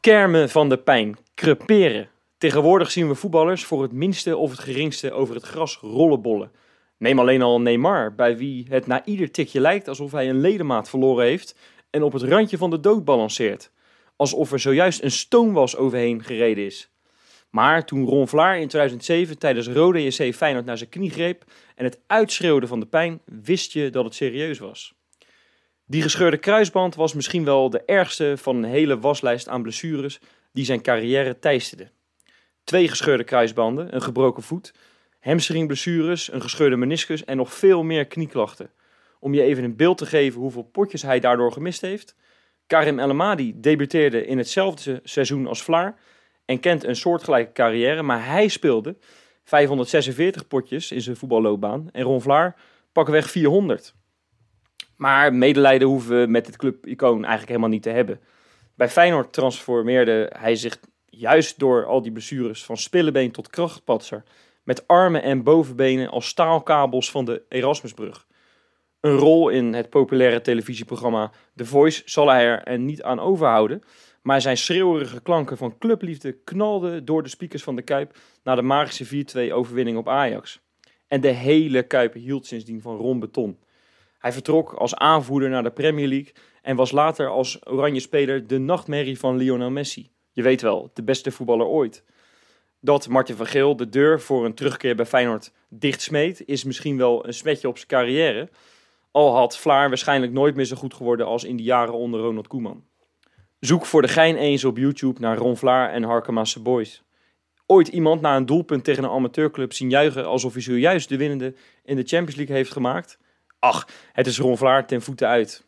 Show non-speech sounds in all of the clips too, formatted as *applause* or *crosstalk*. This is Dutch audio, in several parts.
Kermen van de pijn, creperen. Tegenwoordig zien we voetballers voor het minste of het geringste over het gras rollenbollen. Neem alleen al Neymar, bij wie het na ieder tikje lijkt alsof hij een ledemaat verloren heeft en op het randje van de dood balanceert. Alsof er zojuist een stoomwas overheen gereden is. Maar toen Ron Vlaar in 2007 tijdens Rode JC Feyenoord naar zijn knie greep en het uitschreeuwde van de pijn, wist je dat het serieus was. Die gescheurde kruisband was misschien wel de ergste van een hele waslijst aan blessures die zijn carrière teisterde. Twee gescheurde kruisbanden, een gebroken voet, hamstringblessures, een gescheurde meniscus en nog veel meer knieklachten. Om je even een beeld te geven hoeveel potjes hij daardoor gemist heeft. Karim El Amadi debuteerde in hetzelfde seizoen als Vlaar en kent een soortgelijke carrière, maar hij speelde 546 potjes in zijn voetballoopbaan en Ron Vlaar weg 400. Maar medelijden hoeven we met dit club-icoon eigenlijk helemaal niet te hebben. Bij Feyenoord transformeerde hij zich juist door al die blessures van spillebeen tot krachtpatser met armen en bovenbenen als staalkabels van de Erasmusbrug. Een rol in het populaire televisieprogramma The Voice zal hij er niet aan overhouden, maar zijn schreeuwerige klanken van clubliefde knalden door de speakers van de Kuip naar de magische 4-2 overwinning op Ajax. En de hele Kuip hield sindsdien van Ron Beton. Hij vertrok als aanvoerder naar de Premier League en was later als oranje speler de nachtmerrie van Lionel Messi. Je weet wel, de beste voetballer ooit. Dat Martin van Geel de deur voor een terugkeer bij Feyenoord dichtsmeet, is misschien wel een smetje op zijn carrière. Al had Vlaar waarschijnlijk nooit meer zo goed geworden als in de jaren onder Ronald Koeman. Zoek voor de gein eens op YouTube naar Ron Vlaar en Harkemasse Boys. Ooit iemand na een doelpunt tegen een amateurclub zien juichen alsof hij zojuist de winnende in de Champions League heeft gemaakt? Ach, het is Ron Vlaar ten voeten uit.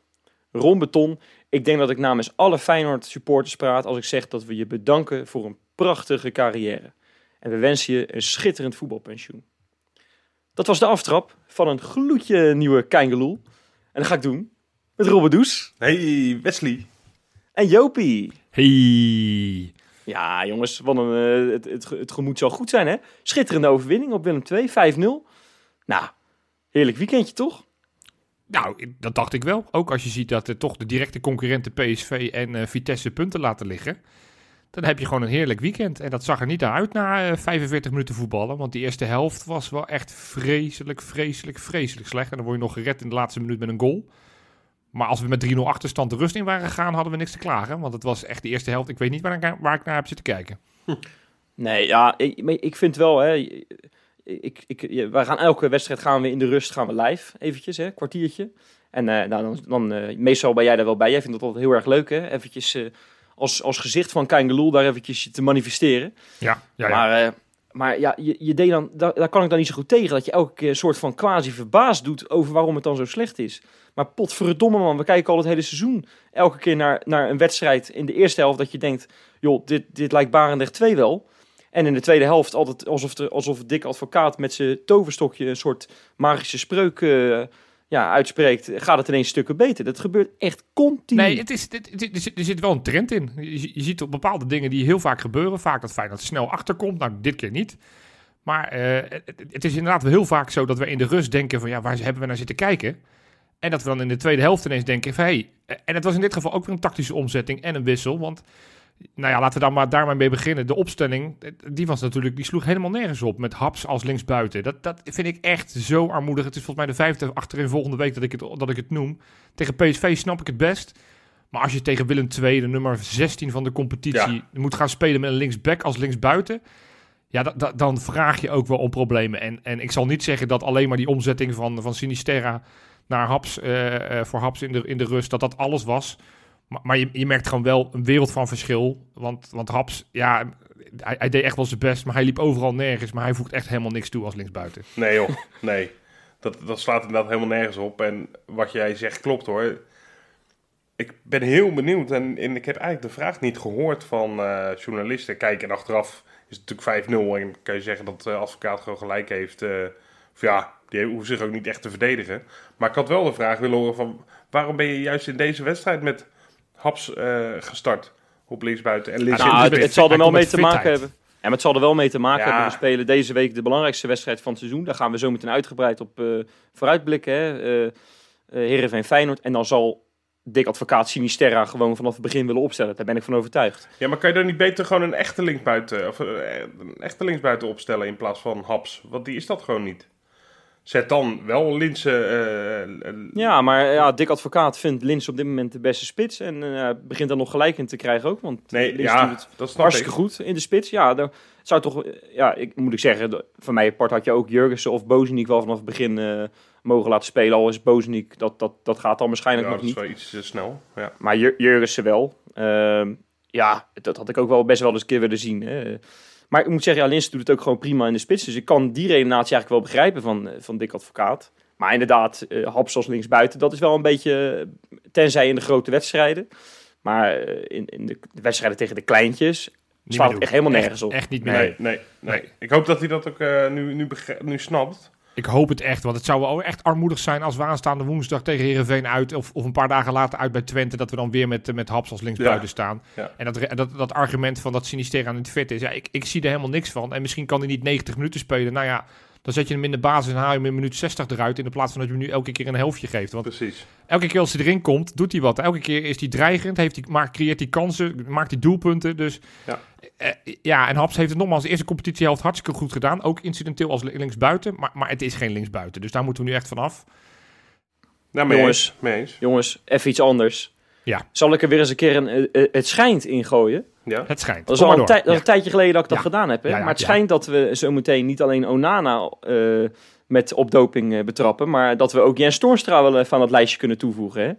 Ron Beton, ik denk dat ik namens alle Feyenoord supporters praat als ik zeg dat we je bedanken voor een prachtige carrière. En we wensen je een schitterend voetbalpensioen. Dat was de aftrap van een gloedje nieuwe Keingeloel. En dat ga ik doen met Robert Does. Hey Wesley. En Jopie. Hey. Ja, jongens, wat een, uh, het, het, het gemoed zal goed zijn, hè? Schitterende overwinning op Willem 2, 5-0. Nou, heerlijk weekendje, toch? Nou, dat dacht ik wel. Ook als je ziet dat er toch de directe concurrenten PSV en uh, Vitesse punten laten liggen. Dan heb je gewoon een heerlijk weekend. En dat zag er niet naar uit na uh, 45 minuten voetballen. Want die eerste helft was wel echt vreselijk, vreselijk, vreselijk slecht. En dan word je nog gered in de laatste minuut met een goal. Maar als we met 3-0 achterstand de rust in waren gegaan, hadden we niks te klagen. Want het was echt de eerste helft. Ik weet niet waar ik, waar ik naar heb zitten kijken. Hm. Nee, ja, ik, ik vind wel, hè, ik, ik, wij gaan elke wedstrijd gaan we in de rust gaan we live, eventjes, hè, kwartiertje. En uh, nou, dan, dan uh, meestal ben jij daar wel bij. Jij vindt dat altijd heel erg leuk, hè? Eventjes uh, als, als gezicht van Geloel daar eventjes te manifesteren. Ja, ja, ja. Maar, maar ja, je, je deed dan, daar, daar, kan ik dan niet zo goed tegen. Dat je elke keer een soort van quasi verbaasd doet over waarom het dan zo slecht is. Maar potverdomme man, we kijken al het hele seizoen elke keer naar, naar een wedstrijd in de eerste helft. Dat je denkt, joh, dit, dit lijkt Barendrecht 2 wel. En in de tweede helft altijd alsof, de, alsof Dick Advocaat met zijn toverstokje een soort magische spreuk uh, ja, uitspreekt, gaat het ineens stukken beter. Dat gebeurt echt continu. Nee, het is, er zit wel een trend in. Je, ziet op bepaalde dingen die heel vaak gebeuren. Vaak dat Feyenoord snel achterkomt. Nou, dit keer niet. Maar uh, het, is inderdaad wel heel vaak zo dat we in de rust denken van... ja, waar hebben we naar zitten kijken? En dat we dan in de tweede helft ineens denken van... hey, en het was in dit geval ook weer een tactische omzetting en een wissel. Want nou ja, laten we dan maar daar maar mee beginnen. De opstelling, die was natuurlijk, die sloeg helemaal nergens op met Haps als linksbuiten. Dat, dat vind ik echt zo armoedig. Het is volgens mij de vijfde achterin volgende week dat ik, het, dat ik het noem. Tegen PSV snap ik het best. Maar als je tegen Willem II, de nummer 16 van de competitie, moet gaan spelen met een linksback als linksbuiten. Ja, dan vraag je ook wel om problemen. En, en ik zal niet zeggen dat alleen maar die omzetting van, van Sinisterra naar Haps, uh, uh, voor Haps in de, in de rust, dat dat alles was. Maar, je, je, merkt gewoon wel een wereld van verschil. Want, want Haps, ja, hij, hij, deed echt wel zijn best, maar hij liep overal nergens. Maar hij voegt echt helemaal niks toe als linksbuiten. Nee joh, nee. Dat, dat slaat inderdaad helemaal nergens op. En wat jij zegt klopt hoor. Ik ben heel benieuwd en, en ik heb eigenlijk de vraag niet gehoord van uh, journalisten. Kijk, en achteraf is het natuurlijk 5-0 en kan je zeggen dat de advocaat gewoon gelijk heeft. Uh, of ja, die hoeft zich ook niet echt te verdedigen. Maar ik had wel de vraag willen horen van... waarom ben je juist in deze wedstrijd met Haps uh, gestart op linksbuiten. En links nou, het, het, zal er wel mee te maken hebben. Ja, maar het zal er wel mee te maken ja. hebben. We spelen deze week de belangrijkste wedstrijd van het seizoen. Daar gaan we zo meteen uitgebreid op uh, vooruitblikken. Hè. Uh, Heerenveen Feyenoord. En dan zal Dick Advocaat Sinisterra gewoon vanaf het begin willen opstellen. Daar ben ik van overtuigd. Ja, maar kan je dan niet beter gewoon een echte linksbuiten, of eh, een echte linksbuiten opstellen in plaats van Haps? Want die is dat gewoon niet. Zet dan wel Linse. eh, eh, Ja, maar ja, Dick Advocaat vindt Lins op dit moment de beste spits. En eh, begint er nog gelijk in te krijgen ook. Want nee, Lins ja, doet het dat snap hartstikke ik. goed in de spits. Ja, dan zou toch, ja, ik moet ik zeggen, van mij part had je ook Jurgensen of Bozeniek wel vanaf het begin eh, mogen laten spelen. Al is Bozeniek, dat, dat, dat gaat dan waarschijnlijk Ja, nog dat is niet. wel iets te snel. Ja. Maar Jur- Jurgensen wel. Ehm, ja, dat had ik ook wel best wel eens een keer willen zien. Hè. Maar ik moet zeggen, ja, Linsen doet het ook gewoon prima in de spits. Dus ik kan die redenatie eigenlijk wel begrijpen van, eh, van Dick Advocaat. Maar inderdaad, eh Haps als linksbuiten, dat is wel een beetje... eh, Tenzij in de grote wedstrijden. Maar in, in de, de wedstrijden tegen de kleintjes Niet slaat het echt helemaal nergens op. Echt niet meer. Nee, nee, nee. Ik hoop dat hij dat ook eh, nu, nu, nu snapt. Ik hoop het echt, want het zou wel echt armoedig zijn als we aanstaande woensdag tegen Herenveen uit, of, of een paar dagen later uit bij Twente, dat we dan weer met, met Haps als linksbuiten Ja. staan. Ja. En dat, dat, dat argument van dat Sinistera niet fit is, ja, ik, ik zie er helemaal niks van. En misschien kan hij niet 90 minuten spelen. Nou ja, dan zet je hem in de basis en haal je hem in minuut 60 eruit, in de plaats van dat je hem nu elke keer een helftje geeft. Want Precies. elke keer als hij erin komt, doet hij wat. Elke keer is hij dreigend, heeft hij, maakt, creëert hij kansen, maakt hij doelpunten. Dus Ja. eh, ja, en Haps heeft het nogmaals de eerste competitiehelft hartstikke goed gedaan. Ook incidenteel als li- linksbuiten, maar, maar het is geen linksbuiten. Dus daar moeten we nu echt vanaf. Nou, mee Jongens. eens. Mee eens. Jongens, even iets anders. Ja. Zal ik er weer eens een keer een eh, eh, het schijnt ingooien? Ja. Het schijnt. Dat is Kom al een, tij- dat Ja. een tijdje geleden dat ik dat Ja. gedaan heb. Hè? Ja, ja, maar het ja. schijnt dat we zo meteen niet alleen Onana eh, met opdoping eh, betrappen, maar dat we ook Jens Toornstra wel even aan het lijstje kunnen toevoegen. Hè?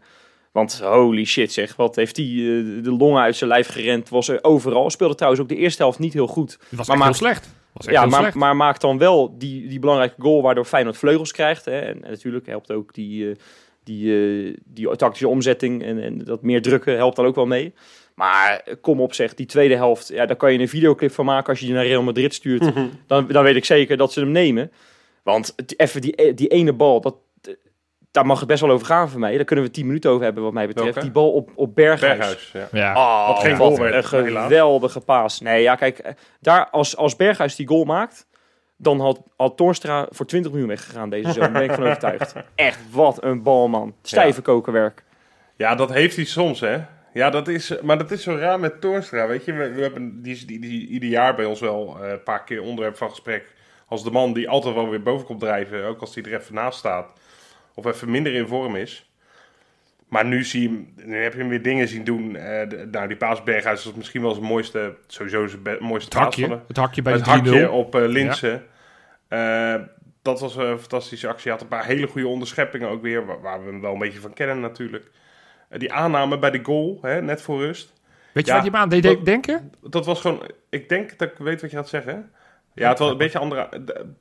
Want holy shit zeg, wat heeft hij eh, de longen uit zijn lijf gerend, was er overal. Speelde trouwens ook de eerste helft niet heel goed. Het was Maar maakt- heel slecht. Was echt Ja, heel maar, slecht. maar maakt dan wel die, die belangrijke goal waardoor Feyenoord vleugels krijgt. Hè? En, en natuurlijk helpt ook die, eh, die, die tactische omzetting en, en dat meer drukken helpt dan ook wel mee. Maar eh, kom op zeg, die tweede helft, ja, daar kan je een videoclip van maken als je die naar Real Madrid stuurt. dan, dan weet ik zeker dat ze hem nemen. Want even die, die ene bal, dat, eh, daar mag het best wel over gaan voor mij. Daar kunnen we tien minuten over hebben wat mij betreft. Welke? Die bal op, op Berghuis. Berghuis. Ja. ja. Oh, Wat geen wat goal werd, een geweldige paas. Nee, ja, kijk, eh, daar als, als Berghuis die goal maakt, dan had, had Toornstra voor 20 miljoen weggegaan deze zomer. Daar ben ik van *laughs* overtuigd. Echt, wat een bal, man. Stijve kokenwerk. Ja, dat heeft hij soms, hè. Ja, dat is, maar dat is zo raar met Toornstra, weet je. We, we hebben die, is- die, die ieder jaar bij ons wel eh, een paar keer onderwerp van gesprek. Als de man die altijd wel weer boven komt drijven, ook als hij er even naast staat. Of even minder in vorm is. Maar nu, zie je hem, nu heb je hem weer dingen zien doen. eh, de- nou, die paas Berghuis was misschien wel zijn mooiste, sowieso zijn mooiste Het hakje, het hakje bij het de 3-0. hakje op eh Linsen. Eh, dat was een fantastische actie. Hij had een paar hele goede onderscheppingen ook weer. Waar, waar we hem wel een beetje van kennen natuurlijk. Eh, die aanname bij de goal, hè, net voor rust. Weet je Ja, wat je me aan deed dat- denken? Dat was gewoon... Ik denk dat ik weet wat je gaat zeggen. Ja, het was een beetje andere...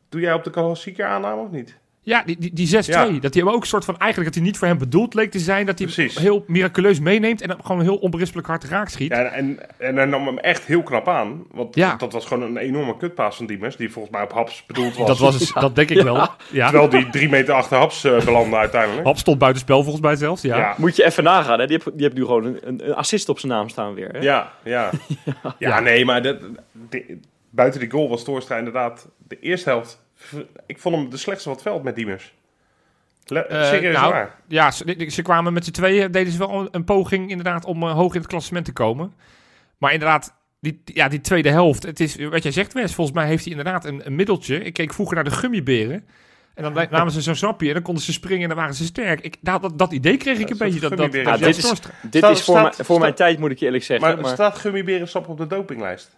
Doe jij op de klassieker aanname of niet? Ja, die, die, die 6-2. Ja. Dat hij hem ook een soort van, eigenlijk dat hij niet voor hem bedoeld leek te zijn. Dat hij hem heel miraculeus meeneemt en hem gewoon heel onberispelijk hard raak schiet. Ja, en, en hij nam hem echt heel knap aan. Want Ja. dat was gewoon een enorme kutpaas van Diemers. Die volgens mij op Haps bedoeld was. dat, was, *laughs* dat denk ik wel. Ja. Terwijl die drie meter achter Haps eh, belandde uiteindelijk. Hap stond buitenspel volgens mij zelfs. Ja. Ja. Moet je even nagaan, hè? Die heeft, die heeft nu gewoon een, een, assist op zijn naam staan weer. Hè? Ja, ja. *laughs* ja. nee, maar dat, de- buiten die goal was Toornstra inderdaad de eerste helft. Ik vond hem de slechtste van het veld met Diemers. Le- Eh, serieus nou, waar. Ja, ze, ze kwamen met z'n tweeën, deden ze wel een, poging inderdaad om eh, hoog in het klassement te komen. Maar inderdaad, die, ja, die tweede helft, het is wat jij zegt Wes, volgens mij heeft hij inderdaad een, een middeltje. Ik keek vroeger naar de gummiberen. En dan namen ze zo'n sapje en dan konden ze springen en dan waren ze sterk. Ik, dat, dat, dat idee kreeg ik een beetje. Dat, dat, gummiberen. Ja, dit is- Dit Staat- is voor, staat- mijn- voor mijn tijd, moet ik je eerlijk zeggen. Maar, Maar, staat Gummiberensap op de dopinglijst?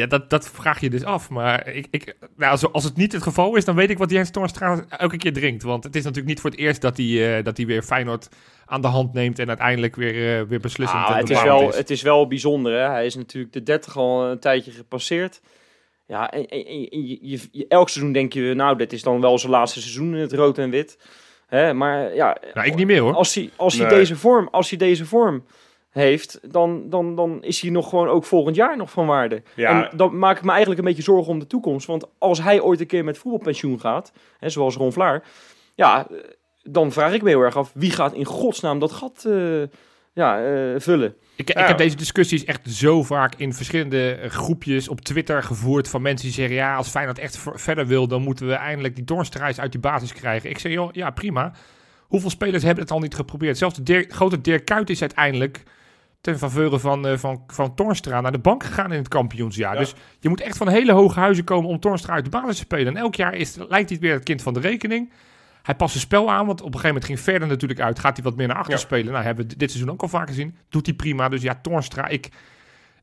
Ja, dat, dat vraag je dus af. Maar ik, ik, nou, als, als het niet het geval is, dan weet ik wat Jens Torstra elke keer drinkt. Want het is natuurlijk niet voor het eerst dat hij, eh, dat hij weer Feyenoord aan de hand neemt en uiteindelijk weer, eh, weer beslissend Ah, het, is wel, het is wel bijzonder. Hè? Hij is natuurlijk de 30 al een tijdje gepasseerd. Ja, en, en- en je, je, je- elk seizoen denk je, nou, dit is dan wel zijn laatste seizoen in het rood en wit. Hè? Maar ja, Nou, ik niet meer hoor. als hij, als hij Nee. deze vorm, als hij deze vorm heeft, dan, dan, dan is hij nog gewoon ook volgend jaar nog van waarde. Ja. En dan maak ik me eigenlijk een beetje zorgen om de toekomst. Want als hij ooit een keer met voetbalpensioen gaat, hè, zoals Ron Vlaar, ja, eh, dan vraag ik me heel erg af, wie gaat in godsnaam dat gat eh, ja, eh, vullen? Ik, ik Ja. heb deze discussies echt zo vaak in verschillende groepjes op Twitter gevoerd van mensen die zeggen, ja, als Feyenoord echt ver- verder wil, dan moeten we eindelijk die Doornstra's uit die basis krijgen. Ik zeg, joh, ja, prima. Hoeveel spelers hebben het al niet geprobeerd? Zelfs de Dirk- grote Dirk Kuyt is uiteindelijk ten faveur van, eh, van, van Toornstra naar de bank gegaan in het kampioensjaar. Ja. Dus je moet echt van hele hoge huizen komen om Toornstra uit de basis te spelen. En elk jaar is, lijkt hij weer het kind van de rekening. Hij past zijn spel aan, want op een gegeven moment ging verder natuurlijk uit. Gaat hij wat meer naar achter Ja. spelen? Nou, hebben we dit seizoen ook al vaker gezien. Doet hij prima. Dus ja, Toornstra, ik,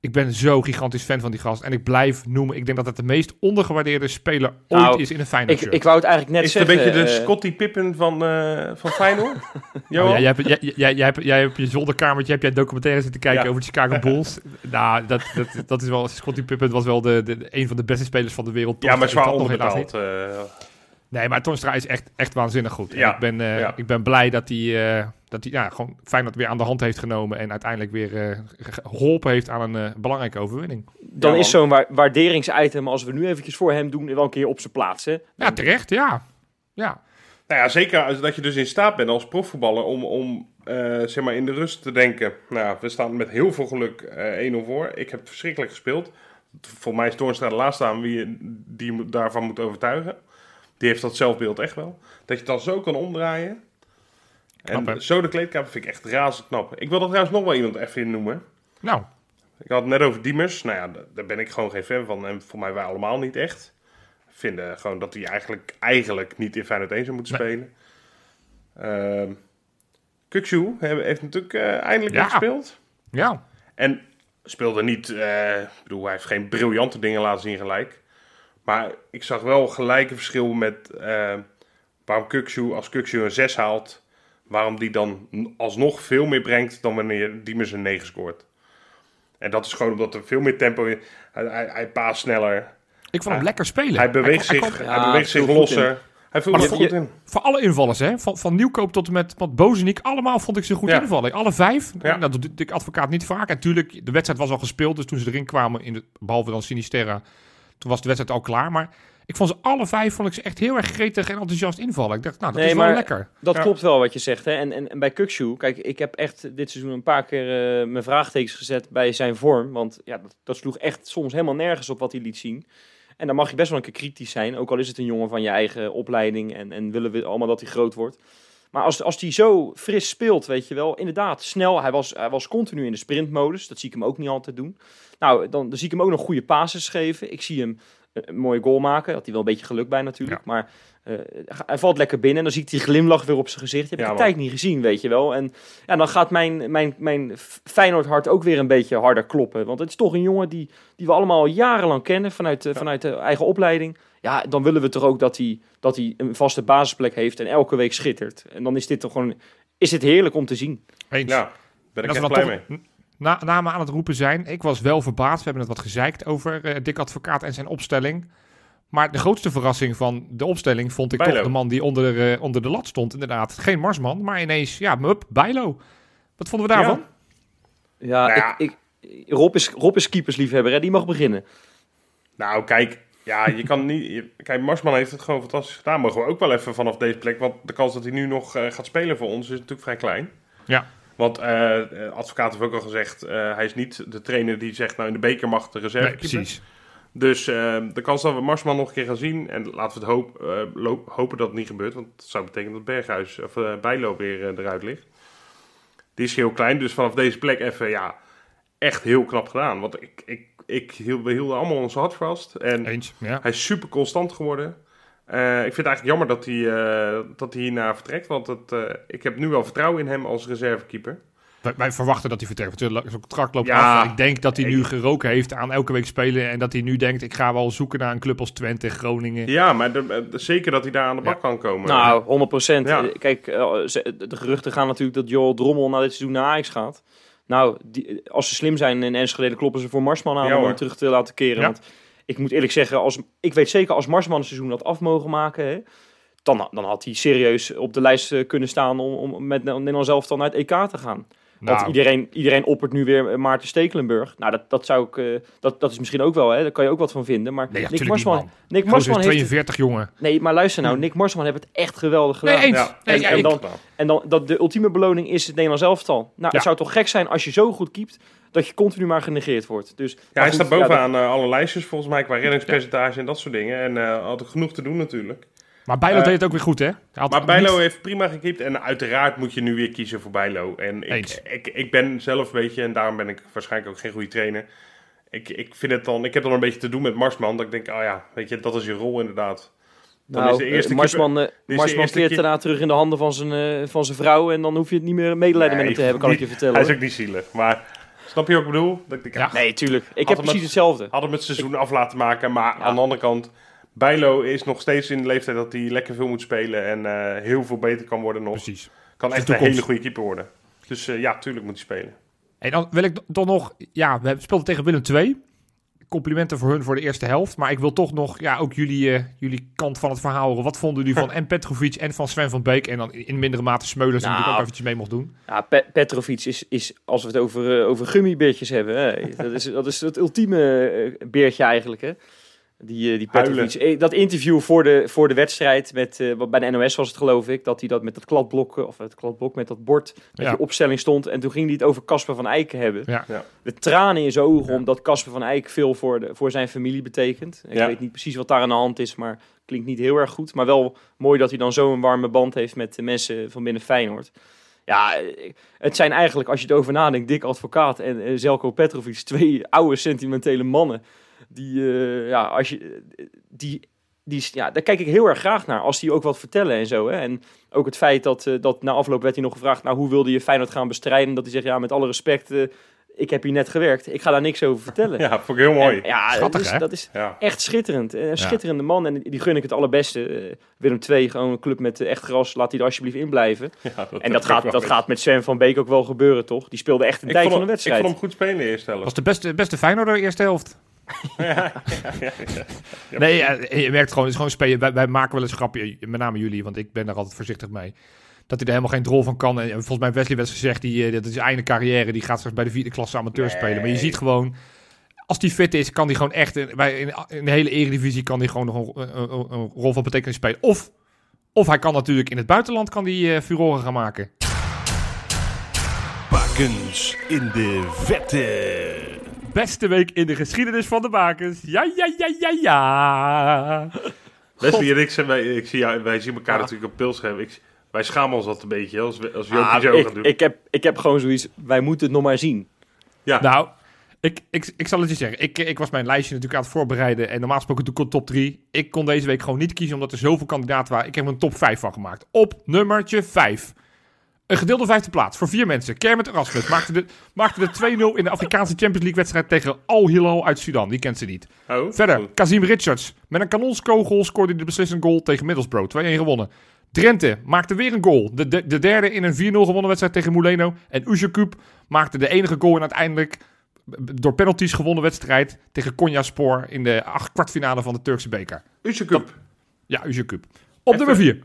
ik ben zo gigantisch fan van die gast. En ik blijf noemen, ik denk dat het de meest ondergewaardeerde speler Nou, ooit is in een Feyenoord Ik, shirt. ik wou het eigenlijk net Is het een zeggen. beetje de eh, Scottie Pippen van, eh van Feyenoord? *laughs* Oh, ja, jij, hebt, jij, jij, jij, hebt, jij hebt je zolderkamertje, heb jij documentaire zitten kijken Ja. over de Chicago *laughs* Bulls. nou, dat, dat, dat is wel, Scottie Pippen was wel de, de, een van de beste spelers van de wereld. ja, maar is zwaar onderbetaald. Nee, maar Toornstra is echt, echt waanzinnig goed. Ja, ik, ben, eh, ja. ik ben blij dat hij, eh, dat hij ja, gewoon Feyenoord weer aan de hand heeft genomen en uiteindelijk weer eh, ge- geholpen heeft aan een belangrijke overwinning. dan Ja, is zo'n wa- waarderingsitem, als we nu eventjes voor hem doen, wel een keer op zijn plaats. Hè? Ja, terecht, ja. Ja, Nou ja, zeker als dat je dus in staat bent als profvoetballer om, om eh, zeg maar in de rust te denken. Nou, we staan met heel veel geluk eh 1-0 voor. Ik heb verschrikkelijk gespeeld. Voor mij is Toornstra de laatste aan wie je die daarvan moet overtuigen. Die heeft dat zelfbeeld echt wel. Dat je het dan zo kan omdraaien. Knap, hè? en zo de kleedkamer vind ik echt razend knap. Ik wil er trouwens nog wel iemand even in noemen. nou, Ik had het net over Diemers. Nou ja, da- daar ben ik gewoon geen fan van. En voor mij wij allemaal niet echt. Vinden gewoon dat hij eigenlijk, eigenlijk niet in Feyenoord 1 zou moeten Nee. spelen. He- heeft natuurlijk eh, eindelijk Ja. gespeeld. ja. En speelde niet... eh, ik bedoel, hij heeft geen briljante dingen laten zien gelijk. Maar ik zag wel gelijke verschil met... eh, waarom Kukçu, als Kukçu een 6 haalt... waarom die dan alsnog veel meer brengt... dan wanneer Diemers een 9 scoort. En dat is gewoon omdat er veel meer tempo in... Hij, hij, hij paast sneller. Ik vond hem Hij- lekker spelen. Hij beweegt zich, hij Ja, beweegt zich losser. Hij voelt Maar dat- goed je- in. Voor alle invallers, hè? Van, van Nieuwkoop tot en met, met Bozeniek, allemaal vond ik ze goed Ja. invallen. Alle vijf. Ja. Dat doet ik advocaat niet vaak. En natuurlijk, de wedstrijd was al gespeeld, dus toen ze erin kwamen, in de, behalve dan Sinisterra, toen was de wedstrijd al klaar. Maar ik vond ze alle vijf vond ik ze echt heel erg gretig en enthousiast invallen. Ik dacht, nou, dat Nee, is wel maar- lekker. Dat Ja. klopt wel wat je zegt. Hè? En, en, en bij Kukshoe, kijk, ik heb echt dit seizoen een paar keer eh, mijn vraagtekens gezet bij zijn vorm. Want ja, dat, dat sloeg echt soms helemaal nergens op wat hij liet zien. En dan mag je best wel een keer kritisch zijn. Ook al is het een jongen van je eigen opleiding en, en willen we allemaal dat hij groot wordt. Maar als, als hij zo fris speelt, weet je wel, inderdaad, snel. Hij was, hij was continu in de sprintmodus. Dat zie ik hem ook niet altijd doen. Nou, dan, dan zie ik hem ook nog goede passes geven. Ik zie hem eh, een mooie goal maken. Had hij wel een beetje geluk bij natuurlijk. Maar eh, hij valt lekker binnen en dan zie ik die glimlach weer op zijn gezicht. Heb ik Ja, man. tijd niet gezien, weet je wel. En ja, dan gaat mijn, mijn, mijn Feyenoord hart ook weer een beetje harder kloppen. Want het is toch een jongen die, die we allemaal al jarenlang kennen vanuit, de vanuit de eigen opleiding. Ja, dan willen we toch ook dat hij, dat hij een vaste basisplek heeft en elke week schittert. En dan is dit toch gewoon, is dit heerlijk om te zien. Eens. Ja, ben En ik echt blij mee. toch na, namen aan het roepen zijn. Ik was wel verbaasd. We hebben het wat gezeikt over eh Dick Advocaat en zijn opstelling. Maar de grootste verrassing van de opstelling vond ik Bijlo. toch de man die onder, eh, onder de lat stond. Inderdaad, geen Marsman, maar ineens, ja, Mup, Bijlo. Wat vonden we daarvan? Ja, Nou ja. Ik, ik, Rob, is, Rob is keepersliefhebber, hè? die mag beginnen. Nou, kijk, ja, je kan niet. je- kijk, Marsman heeft het gewoon fantastisch gedaan. Mogen we ook wel even vanaf deze plek. Want de kans dat hij nu nog eh, gaat spelen voor ons is natuurlijk vrij klein. Ja. Want eh, advocaat heeft ook al gezegd, hij is niet de trainer die zegt, nou in de beker mag de reserve. Nee, precies. Dus de kans dat we Marsman nog een keer gaan zien, en laten we het hoop, loop- hopen dat het niet gebeurt, want dat zou betekenen dat Berghuis of Bijlo weer eruit ligt. Die is heel klein, dus vanaf deze plek even, ja, echt heel knap gedaan. Want ik, ik, ik hield, we hielden allemaal ons hart vast. En Eens, ja. hij is super constant geworden. Eh, ik vind het eigenlijk jammer dat hij, eh, dat hij hierna vertrekt, want het, eh, ik heb nu wel vertrouwen in hem als reservekeeper. Wij, wij verwachten dat hij vertrekt. Zijn contract loopt Ja. af. Ik denk dat hij nu geroken heeft aan elke week spelen. En dat hij nu denkt, ik ga wel zoeken naar een club als Twente, Groningen. Ja, maar de- zeker dat hij daar aan de bak kan komen. Nou, 100 procent. Ja. Kijk, ze- de geruchten gaan natuurlijk dat Joel Drommel na dit seizoen naar Ajax gaat. Nou, die, als ze slim zijn in Enschede, kloppen ze voor Marsman aan Ja, om hem terug te laten keren. Ja. Want ik moet eerlijk zeggen, als, ik weet zeker als Marsman een seizoen had af mogen maken, hè, dan, dan had hij serieus op de lijst eh, kunnen staan om, om met Nederland zelf dan naar het EK te gaan. Want Nou, iedereen, iedereen oppert nu weer eh, Maarten Stekelenburg. Nou, dat, dat zou ik, eh, dat, dat is misschien ook wel, hè, daar kan je ook wat van vinden. Maar nee, Nick niet, Marsman, man. Nick Marsman is heeft, het- 42, jongen. nee, maar luister nou, Nick Marsman heeft het echt geweldig gedaan. Nee, eens. Ja. Nee, En- ja, en dan- En dan, dat de ultieme beloning is het Nederlands elftal. Nou, Ja. het zou toch gek zijn als je zo goed keept, dat je continu maar genegeerd wordt. Dus, Ja, hij goed, staat ja, bovenaan eh, alle lijstjes volgens mij qua reddingspercentage en dat soort dingen. En eh had ook genoeg te doen natuurlijk. Maar Bijlo Eh, deed het ook weer goed, hè? Had Maar niet- Bijlo heeft prima gekiept en uiteraard moet je nu weer kiezen voor Bijlo. En ik, ik, ik ben zelf een beetje, en daarom ben ik waarschijnlijk ook geen goede trainer. Ik, ik vind het dan, ik heb dan een beetje te doen met Marsman. Dat ik denk, oh ja, weet je, dat is je rol inderdaad. Dan Nou, is de eerste eh, Marsman, eh, de Marsman eerste keert keer- daarna terug in de handen van zijn, eh, van zijn vrouw. En dan hoef je het niet meer medelijden met hem te hebben, kan ik je vertellen. Hij is ook niet zielig, maar snap je wat ik bedoel? Dat ik denk, Ja. ah, Nee, tuurlijk. Ik heb precies het- hetzelfde. had hem het seizoen af laten maken. Maar Ja. aan de andere kant, Bijlo is nog steeds in de leeftijd dat hij lekker veel moet spelen. En eh, heel veel beter kan worden nog. Precies. Kan echt een hele goede keeper worden. Dus eh, ja, tuurlijk moet hij spelen. En dan wil ik toch nog... Ja, we speelden tegen Willem II. Complimenten voor hun voor de eerste helft. Maar ik wil toch nog ja, ook jullie, eh, jullie kant van het verhaal horen. Wat vonden jullie van *laughs* en Petrovic en van Sven van Beek? En dan in mindere mate Smeulers, die Nou. natuurlijk ook eventjes mee mocht doen. Ja, Pe- Petrovic is, is, als we het over, eh, over gummibeertjes hebben, hè, dat, is, dat is het ultieme beertje eigenlijk. Hè? Die, eh, die Petrovic. Eh, Dat interview voor de, voor de wedstrijd, met, eh, wat bij de NOS was het geloof ik, dat hij dat met dat kladblok, of het kladblok met dat bord, met Ja. die opstelling stond. En toen ging hij het over Casper van Eyck hebben. Ja. Ja. De tranen in zijn ogen, Ja. omdat Casper van Eyck veel voor, de, voor zijn familie betekent. Ik Ja. weet niet precies wat daar aan de hand is, maar klinkt niet heel erg goed. Maar wel mooi dat hij dan zo'n warme band heeft met de mensen van binnen Feyenoord. Ja, het zijn eigenlijk, als je het over nadenkt, Dick Advocaat en Zelko Petrovic, twee oude sentimentele mannen. Die, eh, ja, als je, die, die, ja, daar kijk ik heel erg graag naar, als die ook wat vertellen en zo. Hè. En ook het feit dat, eh, dat na afloop werd hij nog gevraagd, nou, hoe wilde je Feyenoord gaan bestrijden? Dat hij zegt, ja, met alle respect, eh, ik heb hier net gewerkt, ik ga daar niks over vertellen. *laughs* Ja, vond ik heel mooi. En, ja, Schattig, dat is, hè? dat is Ja. echt schitterend. Een schitterende man en die gun ik het allerbeste. Eh, Willem II, gewoon een club met echt gras, laat die er alsjeblieft in blijven. Ja, En dat gaat, dat gaat met Sven van Beek ook wel gebeuren, toch? Die speelde echt een vond, van de hem, ik wedstrijd. vond hem goed spelen in de eerste helft. was de beste, beste Feyenoorder eerste helft. *laughs* ja, ja, ja, ja. Nee, eh, je merkt gewoon, het is gewoon spelen. Wij, wij maken wel eens een grapje, met name jullie, want ik ben daar altijd voorzichtig mee. Dat hij er helemaal geen drol van kan. En volgens mij Wesley werd gezegd, die, eh, dat is einde carrière. Die gaat straks bij de vierde klasse amateur Nee. spelen. Maar je ziet gewoon, als die fit is, kan hij gewoon echt... Bij, in, in de hele eredivisie kan hij gewoon nog een, een, een- een rol van betekenis spelen. Of, of hij kan natuurlijk in het buitenland kan die, eh, furoren gaan maken. Bakens in de vette. Beste week in de geschiedenis van de bakens. Ja, ja, ja, ja, ja. Leslie en ik, zijn, wij, ik zie, jou- wij zien elkaar natuurlijk op pilscherm. Ik, wij schamen ons dat een beetje als, we- als Ah, zo ik, gaat doen. ik, heb, ik heb gewoon zoiets, wij moeten het nog maar zien. ja, Nou, ik, ik, ik zal het je zeggen. Ik, ik was mijn lijstje natuurlijk aan het voorbereiden. En normaal gesproken doe ik een top 3. Ik kon deze week gewoon niet kiezen omdat er zoveel kandidaten waren. Ik heb er een top 5 van gemaakt. Op nummertje 5. Een gedeelde vijfde plaats voor vier mensen. Kermit Erasmus maakte de, maakte de 2-0 in de Afrikaanse Champions League wedstrijd tegen Al Hilal uit Sudan. Die kent ze niet. oh, Verder, goed. Kazim Richards. Met een kanonskogel scoorde hij de beslissende goal tegen Middlesbrough. 2-1 gewonnen. Drenthe maakte weer een goal. De, de, de derde in een 4-0 gewonnen wedstrijd tegen Muleno. En Uzerkup maakte de enige goal in uiteindelijk door penalties gewonnen wedstrijd tegen Konyaspor in de acht kwartfinale van de Turkse beker. Uzercup. Ja, Uzerkup. Op Even- nummer 4.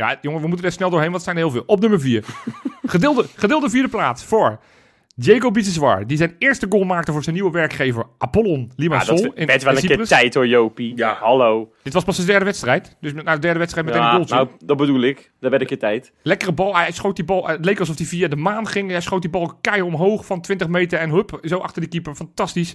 Ja, jongen, we moeten er snel doorheen, want het zijn er heel veel. Op nummer 4. *laughs* gedeelde, gedeelde vierde plaats voor Diego Biseswar. Die zijn eerste goal maakte voor zijn nieuwe werkgever Apollon Ja, Limassol. dat in, werd wel in een keer tijd hoor, Jopie. Ja. Hallo. Dit was pas zijn derde wedstrijd. Dus na de derde wedstrijd meteen een Ja, goaltje. nou, dat bedoel ik. Dat werd een keer tijd. Lekkere bal. Hij schoot die bal. Het leek alsof hij via de maan ging. Hij schoot die bal keihard omhoog van 20 meter. En hup, zo achter de keeper. Fantastisch.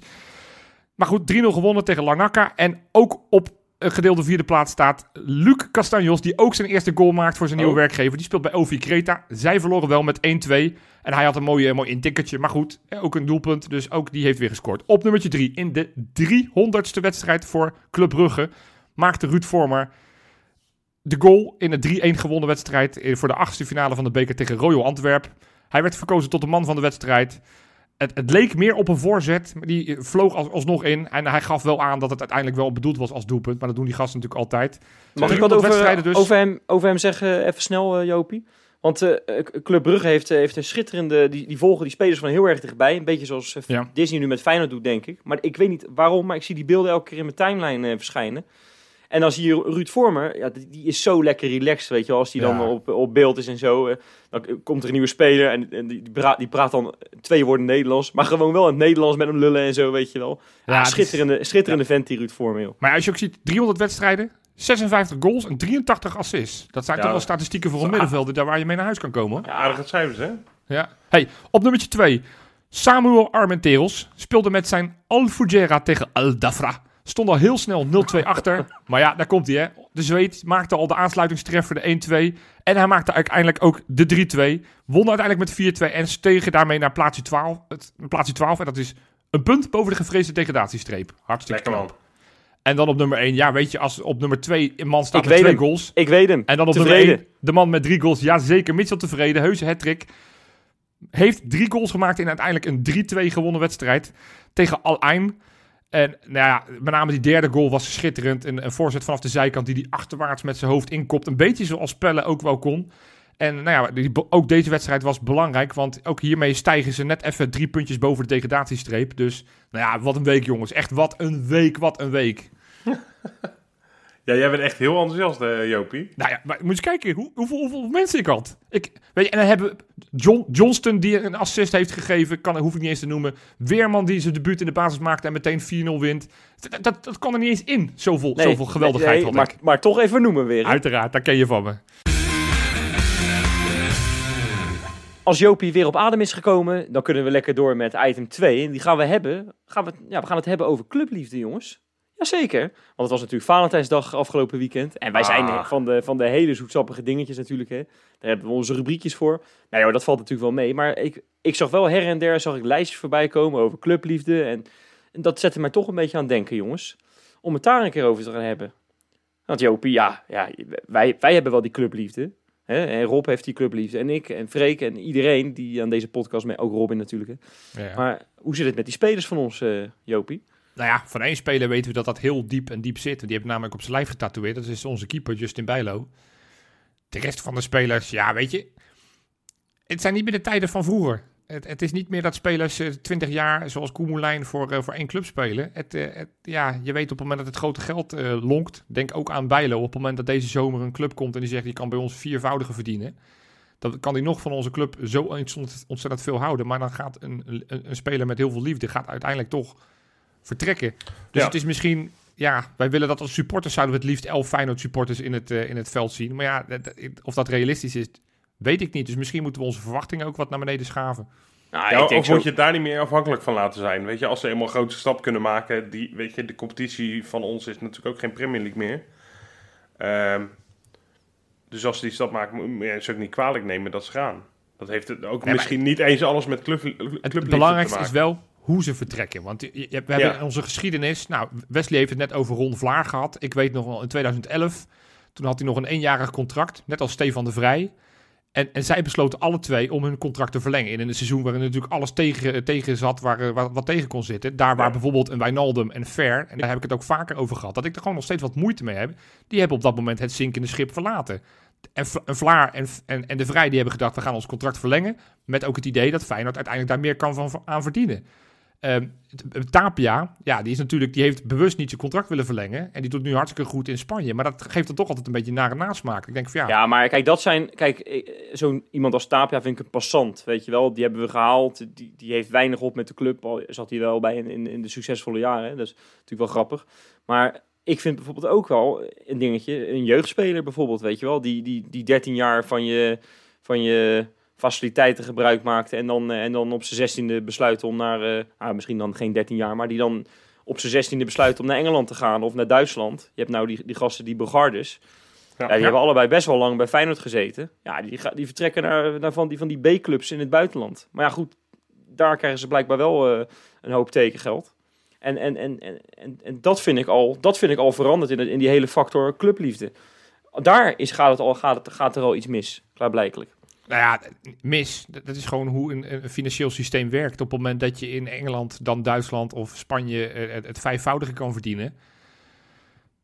Maar goed, 3-0 gewonnen tegen Larnaca. En ook op een gedeelde vierde plaats staat Luc Castanjos. Die ook zijn eerste goal maakt voor zijn nieuwe Oh. werkgever. Die speelt bij OV Creta. Zij verloren wel met 1-2. En hij had een mooie, mooi intikkertje. Maar goed, eh, ook een doelpunt. Dus ook die heeft weer gescoord. Op nummertje 3 in de 300ste wedstrijd voor Club Brugge maakte Ruud Vormer de goal in een 3-1 gewonnen wedstrijd eh, voor de achtste finale van de beker tegen Royal Antwerp. Hij werd verkozen tot de man van de wedstrijd. Het, het leek meer op een voorzet, maar die eh, vloog als, alsnog in. En hij gaf wel aan dat het uiteindelijk wel bedoeld was als doelpunt. Maar dat doen die gasten natuurlijk altijd. Mag ik 300 wat over, dus. over, hem, over hem zeggen, even snel, eh, Jopie? Want eh, eh, Club Brugge heeft, eh, heeft een schitterende... Die, die volgen die spelers van heel erg dichtbij. Een beetje zoals eh, Ja. Disney nu met Feyenoord doet, denk ik. Maar ik weet niet waarom, maar ik zie die beelden elke keer in mijn timeline eh, verschijnen. En dan zie je Ruud Vormer, ja, die, is zo lekker relaxed, weet je wel. Als die dan Ja. op, op beeld is en zo. eh, dan komt er een nieuwe speler en, en die, die, praat, die praat dan twee woorden Nederlands. Maar gewoon wel in het Nederlands met hem lullen en zo, weet je wel. Ja, Ja, is- schitterende, schitterende vent die Ruud Vormer, joh. Maar als je ook ziet, 300 wedstrijden, 56 goals en 83 assists. Dat zijn Ja, toch wel statistieken voor een Ah. middenvelder daar waar je mee naar huis kan komen. hoor. Aardige cijfers, hè? Ja. Hey, op nummertje 2. Samuel Armenteros speelde met zijn Al Fujera tegen Al Dafra. Stond al heel snel 0-2 achter. Maar ja, daar komt hij hè. De Zweed maakte al de aansluitingstreffer, de 1-2. En hij maakte uiteindelijk ook de 3-2. Won uiteindelijk met 4-2 en stegen daarmee naar plaatsje 12. Het, plaatsje 12 en dat is een punt boven de gevreesde degradatiestreep. Hartstikke Lekker man. knap. En dan op nummer 1, ja weet je, als op nummer 2 een man staat Ik met twee hem. goals. Ik weet hem. En dan op Tevreden. nummer 1, de man met drie goals. Ja, zeker. Mitchell tevreden. Heuse hattrick. Heeft drie goals gemaakt in uiteindelijk een 3-2 gewonnen wedstrijd tegen Al Ain. En nou ja, met name die derde goal was schitterend. Een, een voorzet vanaf de zijkant die die achterwaarts met zijn hoofd inkopt. Een beetje zoals Pelle ook wel kon. En nou ja, ook deze wedstrijd was belangrijk. Want ook hiermee stijgen ze net even drie puntjes boven de degradatiestreep. Dus nou ja, wat een week jongens. Echt wat een week, wat een week. *laughs* Ja, jij bent echt heel enthousiast, eh, Jopie. Nou ja, maar moet je eens kijken hoe, hoeveel, hoeveel mensen ik had. Ik, weet je, en dan hebben John, Johnston die een assist heeft gegeven, kan, hoef ik niet eens te noemen. Weerman die zijn debuut in de basis maakte en meteen 4-0 wint. Dat, dat, dat kan er niet eens in, zoveel, Nee, zoveel geweldigheid nee, had maar, ik. maar toch even noemen weer. hè. Uiteraard, daar ken je van me. Als Jopie weer op adem is gekomen, dan kunnen we lekker door met item 2. En die gaan we hebben. Gaan we, ja, we gaan het hebben over clubliefde, jongens. Jazeker. Want het was natuurlijk Valentijnsdag afgelopen weekend. En wij zijn Ah. van de, van de hele zoetsappige dingetjes natuurlijk. Hè. Daar hebben we onze rubriekjes voor. Nou ja, dat valt natuurlijk wel mee. Maar ik, ik zag wel her en der zag ik lijstjes voorbij komen over clubliefde. En, en dat zette mij toch een beetje aan het denken, jongens. Om het daar een keer over te gaan hebben. Want Jopie, ja, ja wij, wij hebben wel die clubliefde. Hè? En Rob heeft die clubliefde. En ik en Freek en iedereen die aan deze podcast mee, ook Robin natuurlijk. Hè. Ja. Maar hoe zit het met die spelers van ons, eh, Jopie? Nou ja, van één speler weten we dat dat heel diep en diep zit. Die heeft namelijk op zijn lijf getatoeëerd. Dat is onze keeper, Justin Bijlo. De rest van de spelers, ja, weet je... Het zijn niet meer de tijden van vroeger. Het, het is niet meer dat spelers eh, 20 jaar, zoals Koemelijn, voor, eh, voor één club spelen. Het, eh, het, ja, je weet op het moment dat het grote geld lonkt, denk ook aan Bijlo. Op het moment dat deze zomer een club komt en die zegt, je kan bij ons viervoudige verdienen. Dan kan hij nog van onze club zo ontzettend veel houden. Maar dan gaat een, een, een speler met heel veel liefde, gaat uiteindelijk toch vertrekken. Dus Ja. het is misschien, ja, wij willen dat als supporters zouden we het liefst elf Feyenoord supporters in het, eh, in het veld zien. Maar ja, dat- dat- of dat realistisch is, weet ik niet. Dus misschien moeten we onze verwachtingen ook wat naar beneden schaven. Nou, Ja, ik denk of zo- moet je het daar niet meer afhankelijk van laten zijn? Weet je, als ze eenmaal een grote stap kunnen maken, die, weet je, de competitie van ons is natuurlijk ook geen Premier League meer. Ehm, dus als ze die stap maken, moet je ze ook niet kwalijk nemen dat ze gaan. Dat heeft het ook misschien niet eens alles met club, Het belangrijkste te is wel hoe ze vertrekken. Want je- je- we hebben Ja. in onze geschiedenis... Nou, Wesley heeft het net over Ron Vlaar gehad. Ik weet nog wel, in 2011... Toen had hij nog een eenjarig contract, net als Stefan de Vrij. En, en zij besloten alle twee om hun contract te verlengen. In een seizoen waarin natuurlijk alles tegen, tegen zat, waar, eh, waar- wat tegen kon zitten. Daar waar Ja. bijvoorbeeld een Wijnaldum en Fer, en daar heb ik het ook vaker over gehad, dat ik er gewoon nog steeds wat moeite mee heb. Die hebben op dat moment het zinkende schip verlaten. En Vlaar en, en, en de Vrij die hebben gedacht, we gaan ons contract verlengen. Met ook het idee dat Feyenoord uiteindelijk daar meer kan van, aan verdienen. T- Tapia, ja, die is natuurlijk, die heeft bewust niet zijn contract willen verlengen. En die doet nu hartstikke goed in Spanje. Maar dat geeft dan toch altijd een beetje een nare nasmaak. Ik denk van ja, Ja, maar kijk, dat zijn. Kijk, eh, zo'n iemand als Tapia vind ik een passant. Weet je wel, die hebben we gehaald. Die, die heeft weinig op met de club. Al zat hij wel bij in, in, in de succesvolle jaren. hè. Dat is natuurlijk wel grappig. Maar ik vind bijvoorbeeld ook wel een dingetje. Een jeugdspeler bijvoorbeeld, weet je wel. Die, die, die 13 jaar van je, van je faciliteiten gebruik maakte. En dan, eh, en dan op zijn 16e besluit om naar. eh, nou, misschien dan geen 13 jaar, maar die dan op zijn 16e besluit om naar Engeland te gaan of naar Duitsland. Je hebt nou die, die gasten, die Bogardes. Ja. Ja, die hebben allebei best wel lang bij Feyenoord gezeten. Ja, die, die vertrekken naar, naar van die, van die B-clubs in het buitenland. Maar ja, goed, daar krijgen ze blijkbaar wel eh, een hoop tekengeld. En, en, en, en, en, en dat, vind ik al, dat vind ik al veranderd in, in die hele factor clubliefde. Daar is, gaat, het al, gaat, het, gaat er al iets mis, klaarblijkelijk. Nou ja, mis. Dat is gewoon hoe een, een financieel systeem werkt. Op het moment dat je in Engeland, dan Duitsland of Spanje eh, het, het vijfvoudige kan verdienen.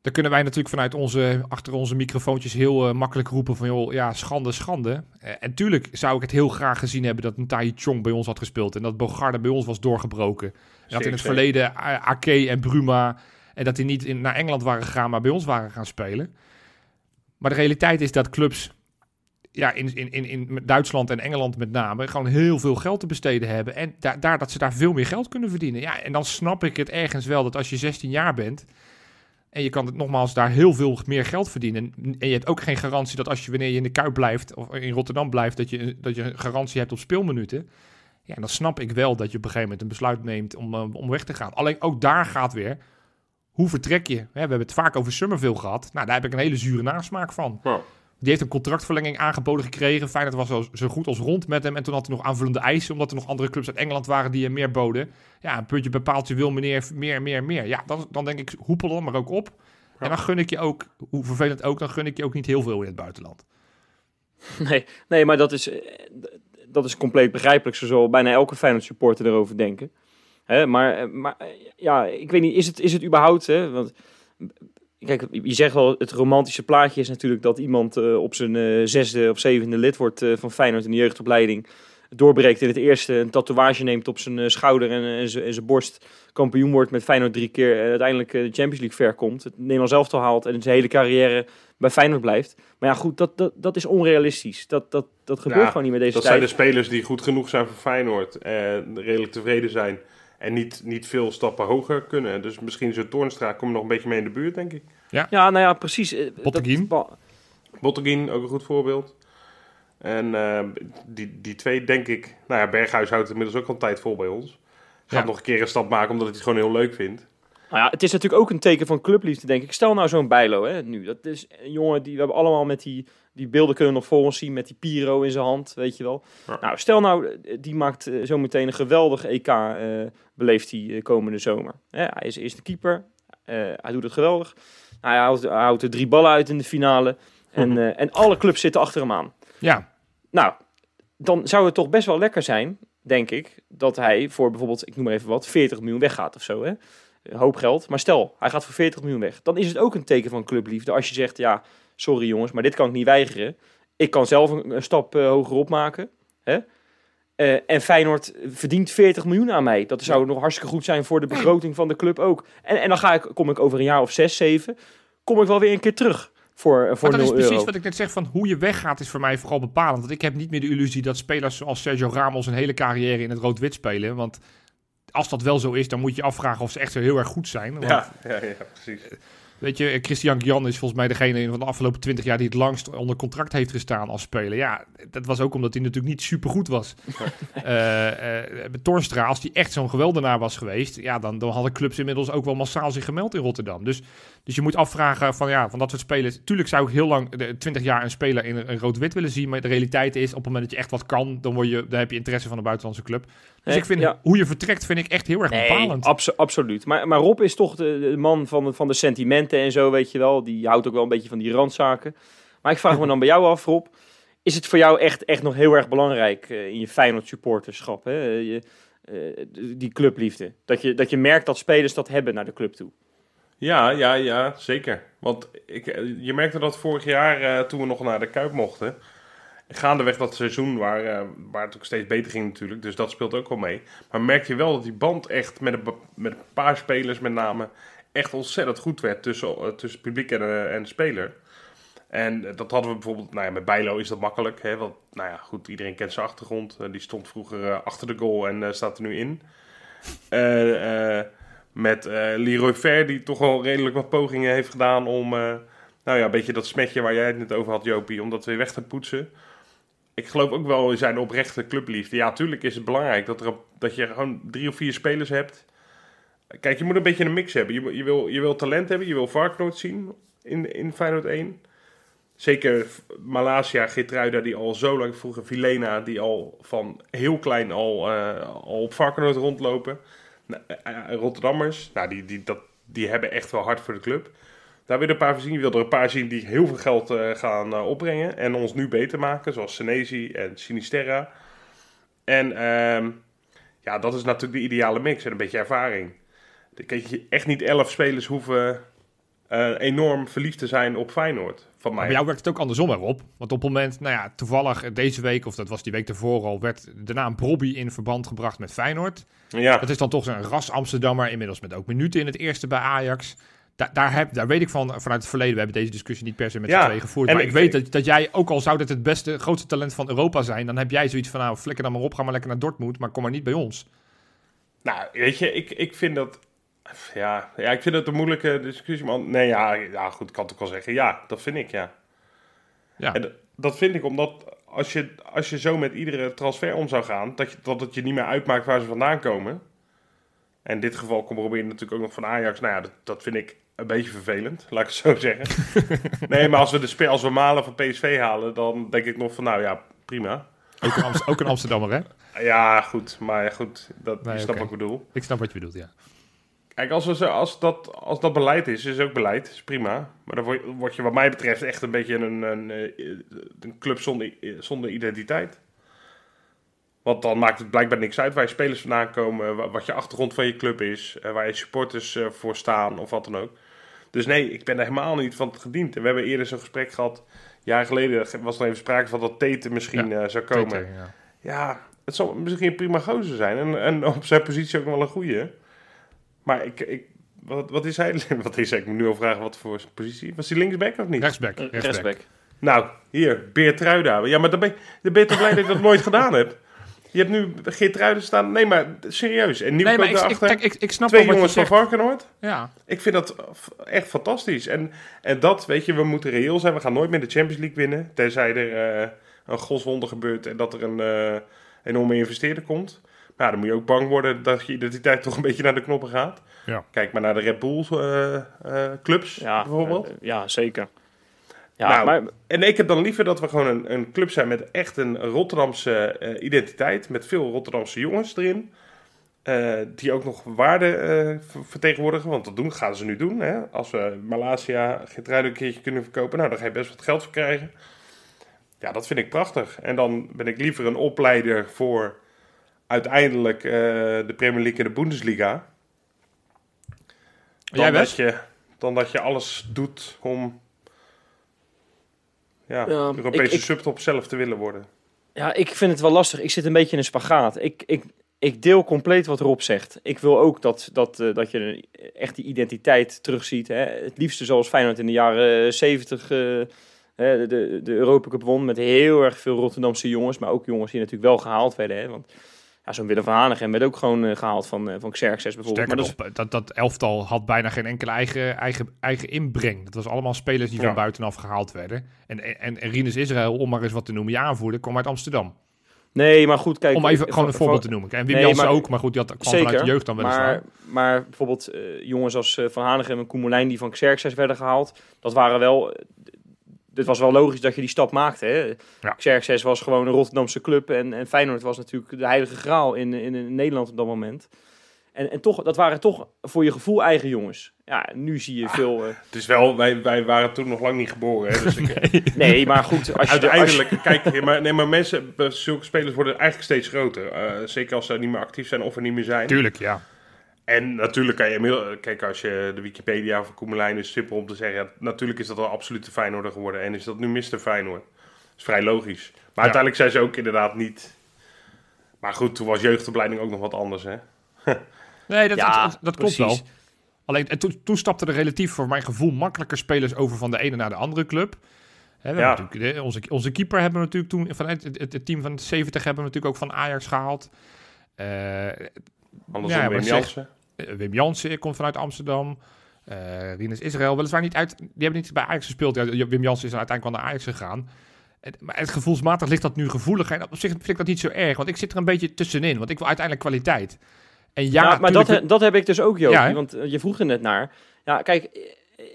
Dan kunnen wij natuurlijk vanuit onze, achter onze microfoontjes heel eh, makkelijk roepen van, joh, ja, schande, schande. Eh, en tuurlijk zou ik het heel graag gezien hebben dat een Tai Chong bij ons had gespeeld. En dat Bogarde bij ons was doorgebroken. En dat in het verleden Ake en Bruma, en dat die niet in, naar Engeland waren gegaan, maar bij ons waren gaan spelen. Maar de realiteit is dat clubs ja, in, in, in, in Duitsland en Engeland met name gewoon heel veel geld te besteden hebben. En daar daar, dat ze daar veel meer geld kunnen verdienen. Ja, en dan snap ik het ergens wel dat als je 16 jaar bent. En je kan het nogmaals daar heel veel meer geld verdienen. En, je hebt ook geen garantie dat als je wanneer je in de Kuip blijft of in Rotterdam blijft, dat je, dat je een garantie hebt op speelminuten. Ja, dan snap ik wel dat je op een gegeven moment een besluit neemt om, eh, om weg te gaan. Alleen ook daar gaat weer. hoe vertrek je? We hebben het vaak over Summerville gehad. Nou, daar heb ik een hele zure nasmaak van. Die heeft een contractverlenging aangeboden gekregen. Feyenoord was zo, zo goed als rond met hem. En toen had hij nog aanvullende eisen, omdat er nog andere clubs uit Engeland waren die hem meer boden. Ja, een puntje bepaalt je wil meneer meer, meer, meer. Ja, dan, dan denk ik, hoepel dan maar ook op. En dan gun ik je ook, hoe vervelend ook, dan gun ik je ook niet heel veel in het buitenland. *laughs* Nee, nee maar dat is, eh, dat is compleet begrijpelijk. Zo zal bijna elke Feyenoord supporter erover denken. Hè, maar, eh, maar eh, ja, ik weet niet, is het, is het überhaupt... Hè, want, kijk, je zegt wel, het romantische plaatje is natuurlijk dat iemand eh, op zijn eh, zesde of zevende lid wordt eh, van Feyenoord in de jeugdopleiding. Doorbreekt in het eerste, een tatoeage neemt op zijn schouder en, en zijn- en zijn borst. Kampioen wordt met Feyenoord drie keer en uiteindelijk de Champions League ver komt. Het Nederlands elftal haalt en zijn hele carrière bij Feyenoord blijft. Maar ja, goed, dat, dat, dat is onrealistisch. Dat, dat, dat gebeurt Ja, gewoon niet met deze Dat tijd. zijn de spelers die goed genoeg zijn voor Feyenoord. En redelijk tevreden zijn. En niet, niet veel stappen hoger kunnen. Dus misschien zo'n Toornstra komt nog een beetje mee in de buurt, denk ik. Ja, nou ja, precies. eh, Botteguin. Botteguin, ook een goed voorbeeld. En eh, die, die twee, denk ik... Nou ja, Berghuis houdt inmiddels ook al een tijd vol bij ons. Gaat Ja. nog een keer een stap maken, omdat hij het gewoon heel leuk vindt. Nou ja, het is natuurlijk ook een teken van clubliefde, denk ik. Stel nou zo'n Bijlo, hè, nu. Dat is een jongen die we hebben allemaal met die, die beelden kunnen nog voor ons zien met die Piro in zijn hand, weet je wel. Ja. Nou, stel nou, die maakt eh, zo meteen een geweldig EK, eh, beleeft hij eh, komende zomer. Hè, hij is eerste keeper, hij doet het geweldig. Nou, hij, houdt, hij houdt er drie ballen uit in de finale *laughs* en, en alle clubs zitten achter hem aan. Ja, Nou, dan zou het toch best wel lekker zijn, denk ik, dat hij voor bijvoorbeeld, ik noem maar even wat, 40 miljoen weggaat of zo. Hè? Een hoop geld. Maar stel, hij gaat voor 40 miljoen weg. Dan is het ook een teken van clubliefde als je zegt, ja, sorry jongens, maar dit kan ik niet weigeren. Ik kan zelf een, een stap eh, hoger opmaken. Hè? Eh, en Feyenoord verdient 40 miljoen aan mij. Dat zou nog hartstikke goed zijn voor de begroting van de club ook. En, en dan ga ik, kom ik over een jaar of zes, zeven, kom ik wel weer een keer terug voor, eh, voor maar dat 0 is precies euro. wat ik net zeg van hoe je weggaat is voor mij vooral bepalend. Want ik heb niet meer de illusie dat spelers zoals Sergio Ramos een hele carrière in het rood-wit spelen. Want als dat wel zo is, dan moet je afvragen of ze echt zo heel erg goed zijn. Want, Ja, ja, ja precies. Weet je, Christian Gian is volgens mij degene van de afgelopen 20 jaar die het langst onder contract heeft gestaan als speler. Ja, dat was ook omdat hij natuurlijk niet supergoed was. *laughs* Eh Torstra, als hij echt zo'n geweldenaar was geweest, ja, dan, dan hadden clubs inmiddels ook wel massaal zich gemeld in Rotterdam. Dus, dus je moet afvragen van ja, van dat soort spelers. Tuurlijk zou ik heel lang, de, 20 jaar, een speler in een, rood-wit willen zien. Maar de realiteit is, op het moment dat je echt wat kan, dan, word je, dan heb je interesse van een buitenlandse club. Dus ik vind ja. hoe je vertrekt, vind ik echt heel erg Nee, bepalend. abso- absoluut. Maar, maar Rob is toch de, de man van de, van de sentimenten en zo, weet je wel. Die houdt ook wel een beetje van die randzaken. Maar ik vraag me dan bij jou af, Rob. Is het voor jou echt, echt nog heel erg belangrijk eh, in je Feyenoord supporterschap, hè? Je, eh, die clubliefde? Dat je, dat je merkt dat spelers dat hebben naar de club toe. Ja, ja, ja, zeker. Want ik, eh, je merkte dat vorig jaar, eh, toen we nog naar de Kuip mochten... Gaandeweg dat seizoen, waar, eh, waar het ook steeds beter ging natuurlijk. Dus dat speelt ook wel mee. Maar merk je wel dat die band echt met een, met een paar spelers met name... echt ontzettend goed werd tussen, tussen publiek en, en speler. En dat hadden we bijvoorbeeld... Nou ja, met Bijlo is dat makkelijk. Hè, want, nou ja, goed, iedereen kent zijn achtergrond. Die stond vroeger achter de goal en staat er nu in. Eh, met eh Leroy Ver, die toch wel redelijk wat pogingen heeft gedaan om... eh, nou ja, een beetje dat smetje waar jij het net over had, Jopie, om dat weer weg te poetsen. Ik geloof ook wel in zijn oprechte clubliefde. Ja, tuurlijk is het belangrijk dat, er, dat je gewoon drie of vier spelers hebt. Kijk, je moet een beetje een mix hebben. Je, je, wil, je wil talent hebben, je wil Varknoot zien in, in Feyenoord 1. Zeker Malasia, Gitruida, die al zo lang vroeger, Vilena, die al van heel klein al, eh, al op Varknoot rondlopen. Nou, eh, eh, Rotterdammers, nou, die, die, dat, die hebben echt wel hard voor de club. Daar wil een paar zien. Je wil er een paar zien die heel veel geld eh, gaan opbrengen. En ons nu beter maken. Zoals Senesi en Sinisterra. En ehm, ja, dat is natuurlijk de ideale mix. En een beetje ervaring. Kijk, echt niet elf spelers hoeven enorm verliefd te zijn op Feyenoord. Van Maar mij. bij jou werkt het ook andersom erop. Want op het moment, nou ja, toevallig eh, deze week, of dat was die week ervoor al, werd de naam Brobby in verband gebracht met Feyenoord. Ja, Dat is dan toch zo'n ras Amsterdammer, inmiddels met ook minuten in het eerste bij Ajax. Da daar, heb, daar weet ik van vanuit het verleden. We hebben deze discussie niet per se met Ja, z'n tweeën gevoerd. en Maar ik- ik weet dat, dat jij, ook al zou dat het beste, grootste talent van Europa zijn, dan heb jij zoiets van, nou, flikker dan maar op, ga maar lekker naar Dortmund, maar kom maar niet bij ons. nou, weet je, ik, ik vind dat... Ja, ja, ik vind het een moeilijke discussie. Maar nee, ja, ja, goed, ik kan het ook wel zeggen. Ja, dat vind ik, ja. Ja. En dat vind ik omdat als je, als je zo met iedere transfer om zou gaan, dat, je, dat het je niet meer uitmaakt waar ze vandaan komen. En in dit geval komt Robin natuurlijk ook nog van Ajax. Nou ja, dat, dat vind ik een beetje vervelend, *laughs* laat ik het zo zeggen. *laughs* nee, maar als we, de spe- als we Malen van PSV halen, dan denk ik nog van, nou ja, prima. Ook een, Amst- ook een Amsterdammer, hè? Ja, goed, maar goed, dat, Nee, je snapt oké. wat ik bedoel. Ik snap wat je bedoelt, ja. Kijk, als, we zo, als, dat, als dat beleid is, is ook beleid, is prima. Maar dan word, word je wat mij betreft echt een beetje een, een, eh, een club zonder, zonder identiteit. Want dan maakt het blijkbaar niks uit waar je spelers vandaan komen, wa- wat je achtergrond van je club is, eh, waar je supporters eh, voor staan of wat dan ook. Dus nee, ik ben er helemaal niet van gediend. En we hebben eerder zo'n gesprek gehad, jaren geleden was er even sprake van dat Tete misschien zou komen. Tete, ja. Ja, het zal misschien een prima gozer zijn. En, en op zijn positie ook wel een goeie. Maar ik... ik wat, wat is hij? *laughs* Wat is hij? Ik moet nu al vragen wat voor positie. Was hij linksback of niet? Rechtsback. Eh, rechtsback. Rechtsback. Nou, hier, Beertruida. Ja, maar dan ben, je, dan ben je toch blij dat ik dat nooit gedaan heb? Je hebt nu Geertruiden staan. Nee, maar serieus. En Nee, maar Nieuwkoop ik, ik, daarachter. kijk, ik, ik snap Twee jongens je van. Varkenoord. Ja, Ik vind dat echt fantastisch. En, en dat, weet je, we moeten reëel zijn. We gaan nooit meer de Champions League winnen. Tenzij er eh, een godswonder gebeurt en dat er een eh, enorme investeerder komt. Maar ja, dan moet je ook bang worden dat je identiteit toch een beetje naar de knoppen gaat. Ja. Kijk maar naar de Red Bull eh, eh, clubs Ja, bijvoorbeeld. eh, ja, zeker. Ja, Nou, maar En ik heb dan liever dat we gewoon een, een club zijn met echt een Rotterdamse eh, identiteit. Met veel Rotterdamse jongens erin. eh, die ook nog waarde eh, ver- vertegenwoordigen. Want dat doen, gaan ze nu doen. Hè? Als we Malasia Getruiden een keertje kunnen verkopen. Nou, daar ga je best wat geld voor krijgen. Ja, dat vind ik prachtig. En dan ben ik liever een opleider voor uiteindelijk eh, de Premier League en de Bundesliga. Dan, Jij dat je, dan dat je alles doet om ja, Ja, Europese ik- ik- subtop zelf te willen worden. Ja, ik vind het wel lastig. Ik zit een beetje in een spagaat. Ik, ik, ik deel compleet wat Rob zegt. Ik wil ook dat, dat, eh, dat je echt die identiteit terugziet. Hè. Het liefste zoals Feyenoord in de jaren zeventig de, de, de Europa Cup won. Met heel erg veel Rotterdamse jongens. Maar ook jongens die natuurlijk wel gehaald werden. Hè. Want ja, zo'n Willem van Hanegem werd ook gewoon eh, gehaald van, eh, van Xerxes bijvoorbeeld. Maar dat is- nog, dat, dat elftal had bijna geen enkele eigen, eigen, eigen inbreng. Dat was allemaal spelers die Ja. van buitenaf gehaald werden. En, en, en Rinus Israël, om maar eens wat te noemen, je aanvoerder, kwam uit Amsterdam. Nee, maar goed, kijk. om even eh, gewoon een voorbeeld te noemen. En Wim Nee, Jansen ook, maar goed, die had, kwam vanuit de jeugd dan weliswaar. Maar, maar bijvoorbeeld eh, jongens als eh, Van Hanegem en Koemelijn die van Xerxes werden gehaald. Dat waren wel... eh, dit was wel logisch dat je die stap maakte. Hè? Ja. Xerxes was gewoon een Rotterdamse club. En, en Feyenoord was natuurlijk de heilige graal in, in, in Nederland op dat moment. En, en toch, dat waren toch voor je gevoel eigen jongens. Ja, nu zie je veel... eh, Het is wel, wij, wij waren toen nog lang niet geboren. Hè, dus *laughs* ik, nee, maar goed. Als je de- als je- uiteindelijk, kijk, *laughs* maar, nee, maar mensen, zulke spelers worden eigenlijk steeds groter. Eh, zeker als ze niet meer actief zijn of er niet meer zijn. Tuurlijk, ja. En natuurlijk kan je, inmiddel- kijk, als je de Wikipedia van Koemelijn is simpel om te zeggen. natuurlijk is dat al absolute Feyenoorder geworden. En is dat nu Mr. Feyenoord. Dat is vrij logisch. Maar uiteindelijk zijn ze ook inderdaad niet. Maar goed, toen was jeugdopleiding ook nog wat anders, hè? *laughs* Nee, dat, Ja, dat, dat klopt precies. wel. Alleen, en toen, toen stapten er relatief voor mijn gevoel makkelijker spelers over van de ene naar de andere club. Ja. de- onze, onze keeper hebben we natuurlijk toen, vanuit het, het, het team van de 70 hebben we natuurlijk ook van Ajax gehaald. Eh, Anders Ja, maar Wim Jansen. Eh, Wim Jansen komt vanuit Amsterdam. Eh Rinus Israël, weliswaar niet uit. Die hebben niet bij Ajax gespeeld. Ja, Wim Jansen is uiteindelijk wel naar Ajax gegaan. Maar het gevoelsmatig ligt dat nu gevoelig. En op zich vind ik dat niet zo erg. Want ik zit er een beetje tussenin. Want ik wil uiteindelijk kwaliteit. En ja, Ja, maar dat, dat heb ik dus ook, Joop. Ja, want eh, je vroeg er net naar. Ja, kijk, eh,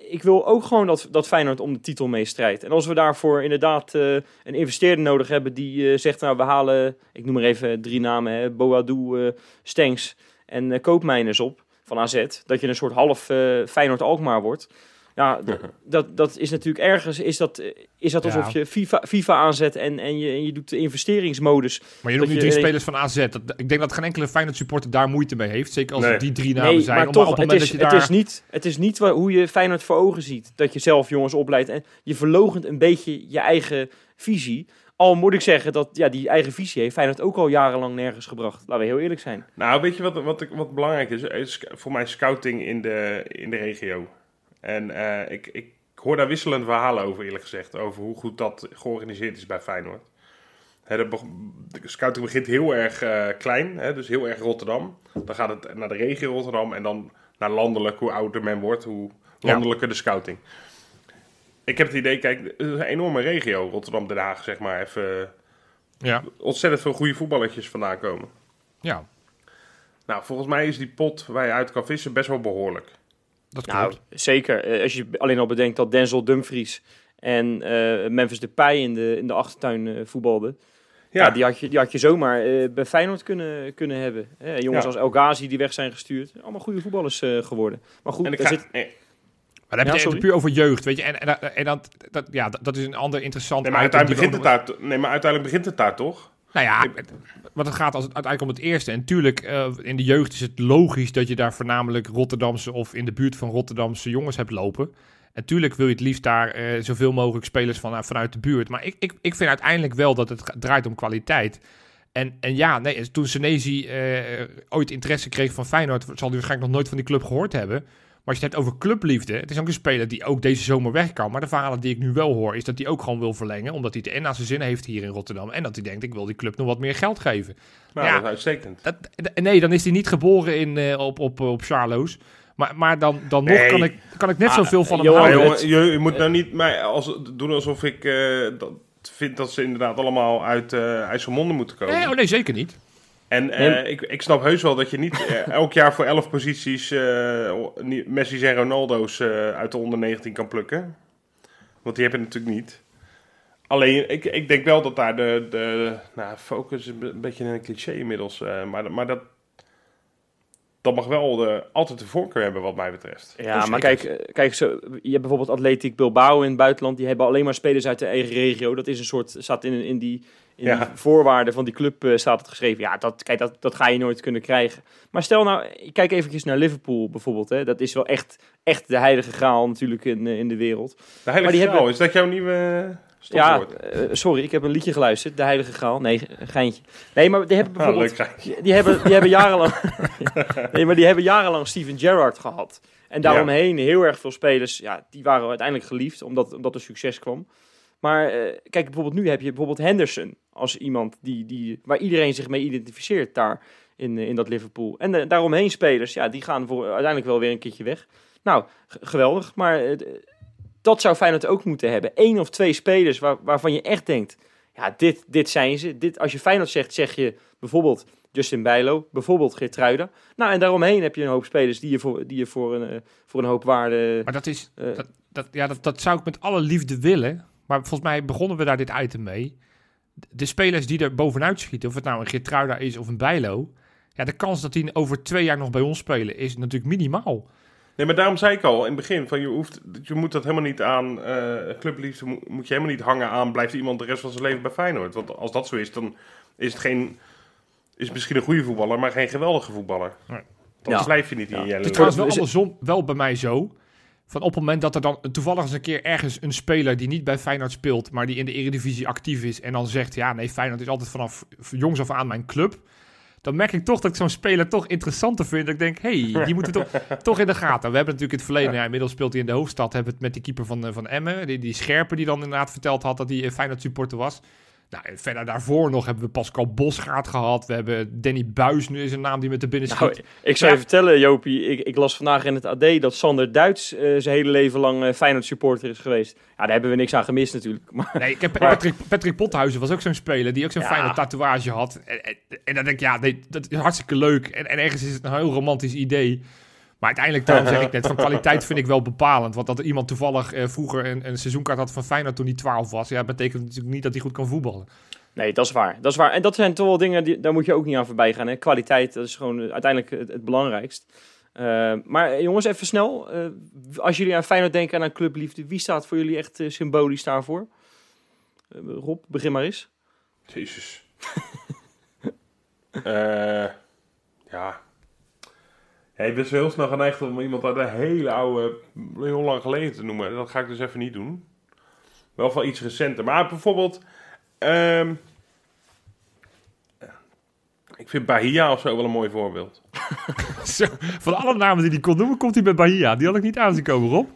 ik wil ook gewoon dat, dat Feyenoord om de titel meestrijdt. En als we daarvoor inderdaad eh, een investeerder nodig hebben die eh, zegt, nou, we halen, ik noem maar even drie namen, hè, Boadou, eh Stenks en Koopmijners op van AZ. Dat je een soort half Feyenoord-Alkmaar wordt. Ja, *laughs* dat, dat is natuurlijk ergens, is dat, eh, is dat alsof Ja. je FIFA, FIFA aanzet en, en, je, en je doet de investeringsmodus. Maar je noemt nu drie je- spelers van AZ. Dat, ik denk dat geen enkele Feyenoord supporter daar moeite mee heeft. Zeker als Nee. die drie namen Nee, zijn. maar Om- toch, op het is, dat je het daar... is niet, het is niet hoe je Feyenoord voor ogen ziet. Dat je zelf jongens opleidt en je verlogent een beetje je eigen visie. Al moet ik zeggen dat ja, die eigen visie heeft Feyenoord ook al jarenlang nergens gebracht. Laten we heel eerlijk zijn. Nou, weet je wat, wat, ik- wat belangrijk is? is voor mij scouting in de, in de regio. En eh, ik, ik hoor daar wisselende verhalen over, eerlijk gezegd. Over hoe goed dat georganiseerd is bij Feyenoord. Hè, de, scouting begint heel erg eh, klein, hè, dus heel erg Rotterdam. Dan gaat het naar de regio Rotterdam en dan naar landelijk. Hoe ouder men wordt, hoe Ja. landelijker de scouting. Ik heb het idee, kijk, het is een enorme regio, Rotterdam-Den Haag, zeg maar. Even Ja, ontzettend veel goede voetballetjes vandaan komen. ja. Nou, volgens mij is die pot waar je uit kan vissen best wel behoorlijk. Dat Nou, klopt. zeker. Eh, Als je alleen al bedenkt dat Denzel Dumfries en eh, Memphis Depay in de, in de achtertuin eh, voetbalden. Ja, Ja, die, had je, die had je zomaar eh, bij Feyenoord kunnen, kunnen hebben. Eh, jongens Ja. als El Ghazi die weg zijn gestuurd. Allemaal goede voetballers eh, geworden. Maar goed, en ik ga, zit, nee, Maar dan heb Ja, je het puur over jeugd, weet je. En, en, en dat, dat, ja, dat, dat is een ander interessant nee, maar uiteindelijk begint het daar, nee, maar uiteindelijk begint het daar toch? Nou ja, want het gaat als het uiteindelijk om het eerste. En tuurlijk, eh, in de jeugd is het logisch dat je daar voornamelijk Rotterdamse of in de buurt van Rotterdamse jongens hebt lopen. En tuurlijk wil je het liefst daar eh, zoveel mogelijk spelers van, vanuit de buurt. Maar ik, ik, ik vind uiteindelijk wel dat het draait om kwaliteit. En, en ja, nee, toen Senezi eh, ooit interesse kreeg van Feyenoord, zal hij waarschijnlijk nog nooit van die club gehoord hebben. Maar als je het hebt over clubliefde, het is ook een speler die ook deze zomer weg kan. Maar de verhalen die ik nu wel hoor, is dat hij ook gewoon wil verlengen. Omdat hij het en naar zijn zin heeft hier in Rotterdam. En dat hij denkt, ik wil die club nog wat meer geld geven. Nou, Ja. dat is uitstekend. Dat, nee, dan is hij niet geboren in, eh, op, op, op Charlo's. Maar, maar dan, dan nog Nee. kan ik, kan ik net Ah, zoveel van hem houden. het- jongen, je, je moet nou niet mij als, doen alsof ik eh, dat vind dat ze inderdaad allemaal uit eh IJsselmonde moeten komen. Nee, oh nee, zeker niet. En eh, Nee. ik, ik snap heus wel dat je niet eh, *laughs* elk jaar voor 11 posities eh, niet- Messi's en Ronaldo's eh, uit de onder 19 kan plukken. Want die heb je natuurlijk niet. Alleen, ik, ik denk wel dat daar de, de nou, focus is een beetje een cliché inmiddels. eh, maar, maar dat, dat mag wel de, altijd de voorkeur hebben wat mij betreft. Ja, Oh, maar kijk, eh, kijk zo, je hebt bijvoorbeeld Atletiek Bilbao in het buitenland. Die hebben alleen maar spelers uit de eigen regio. Dat is een soort, staat in, in die, in Ja. die voorwaarden van die club eh, staat het geschreven. Ja, dat, kijk, dat, dat ga je nooit kunnen krijgen. Maar stel nou, kijk eventjes naar Liverpool bijvoorbeeld. Hè. Dat is wel echt, echt de heilige graal natuurlijk in, eh, in de wereld. De Heilige Maar die Graal, hebben- is dat jouw nieuwe Ja, stopwoord? eh, sorry, ik heb een liedje geluisterd. De heilige graal. Nee, geintje. Nee, maar die hebben Ah, bijvoorbeeld... Die, die hebben, die hebben *laughs* jarenlang. *laughs* nee, maar die hebben jarenlang Steven Gerrard gehad. En daaromheen heel erg veel spelers. Ja, die waren uiteindelijk geliefd omdat, omdat er succes kwam. Maar eh, kijk, bijvoorbeeld nu heb je bijvoorbeeld Henderson als iemand die, die, waar iedereen zich mee identificeert daar in, eh, in dat Liverpool. En daaromheen spelers, ja, die gaan voor, uiteindelijk wel weer een keertje weg. Nou, geweldig. Maar eh, dat zou Feyenoord ook moeten hebben. Eén of twee spelers waar, waarvan je echt denkt, ja, dit, dit zijn ze. Dit, als je Feyenoord zegt, zeg je bijvoorbeeld Justin Bijlo, bijvoorbeeld Geertruida. Nou, en daaromheen heb je een hoop spelers die je voor, die je voor, een, eh, voor een hoop waarde... Maar dat is, dat, dat, ja, dat, dat zou ik met alle liefde willen. Maar volgens mij begonnen we daar dit item mee. De spelers die er bovenuit schieten, of het nou een Geertruida is of een Bijlo... Ja, de kans dat die over twee jaar nog bij ons spelen is natuurlijk minimaal. Nee, maar daarom zei ik al in het begin: van je, hoeft, je moet dat helemaal niet aan. eh clubliefde moet, moet je helemaal niet hangen aan. Blijft iemand de rest van zijn leven bij Feyenoord? Want als dat zo is, dan is het geen. Is misschien een goede voetballer, maar geen geweldige voetballer. Nee. Dan Ja. blijf je niet in Ja. je Het hele is trouwens wel is het- andersom wel bij mij zo. Van op het moment dat er dan toevallig eens een keer ergens een speler die niet bij Feyenoord speelt, maar die in de Eredivisie actief is en dan zegt, ja nee, Feyenoord is altijd vanaf jongs af aan mijn club. Dan merk ik toch dat ik zo'n speler toch interessanter vind. Dat ik denk, hey, die moeten toch, *laughs* toch in de gaten. We hebben natuurlijk in het verleden, ja, inmiddels speelt hij in de hoofdstad, hebben het met die keeper van, eh, van Emmen, die, die Scherpen die dan inderdaad verteld had dat hij Feyenoord supporter was. Nou, en verder daarvoor nog hebben we Pascal Bosgaard gehad. We hebben Danny Buis, nu is een naam die met de binnen schiet. Nou, ik zou Ja. je vertellen, Jopie, ik, ik las vandaag in het AD dat Sander Duits eh, zijn hele leven lang eh, Feyenoord supporter is geweest. Ja, daar hebben we niks aan gemist natuurlijk. Maar Nee, ik heb *laughs* Maar- Patrick, Patrick Pothuizen was ook zo'n speler die ook zo'n Ja. fijne tatoeage had. En, en, en dan denk ik, ja, nee, dat is hartstikke leuk. En, en ergens is het een heel romantisch idee. Maar uiteindelijk, daarom zeg ik net, *laughs* van kwaliteit vind ik wel bepalend. Want dat er iemand toevallig eh, vroeger een, een seizoenkaart had van Feyenoord toen hij 12 was, ja, betekent natuurlijk niet dat hij goed kan voetballen. nee, dat is waar. Dat is waar. En dat zijn toch wel dingen, die, daar moet je ook niet aan voorbij gaan. Hè? Kwaliteit, dat is gewoon uiteindelijk het, het belangrijkst. Eh, maar eh, jongens, even snel. eh, als jullie aan Feyenoord denken en aan clubliefde, wie staat voor jullie echt symbolisch daarvoor? Rob, begin maar eens. Jezus. *laughs* Eh, ja. Ja, ik ben zo heel snel geneigd om iemand uit een hele oude, heel lang geleden te noemen. Dat ga ik dus even niet doen. Wel van iets recenter. Maar bijvoorbeeld... ehm, ik vind Bahia of zo wel een mooi voorbeeld. *laughs* Zo, van alle namen die hij kon noemen, komt hij bij Bahia. Die had ik niet aan zien komen, Rob.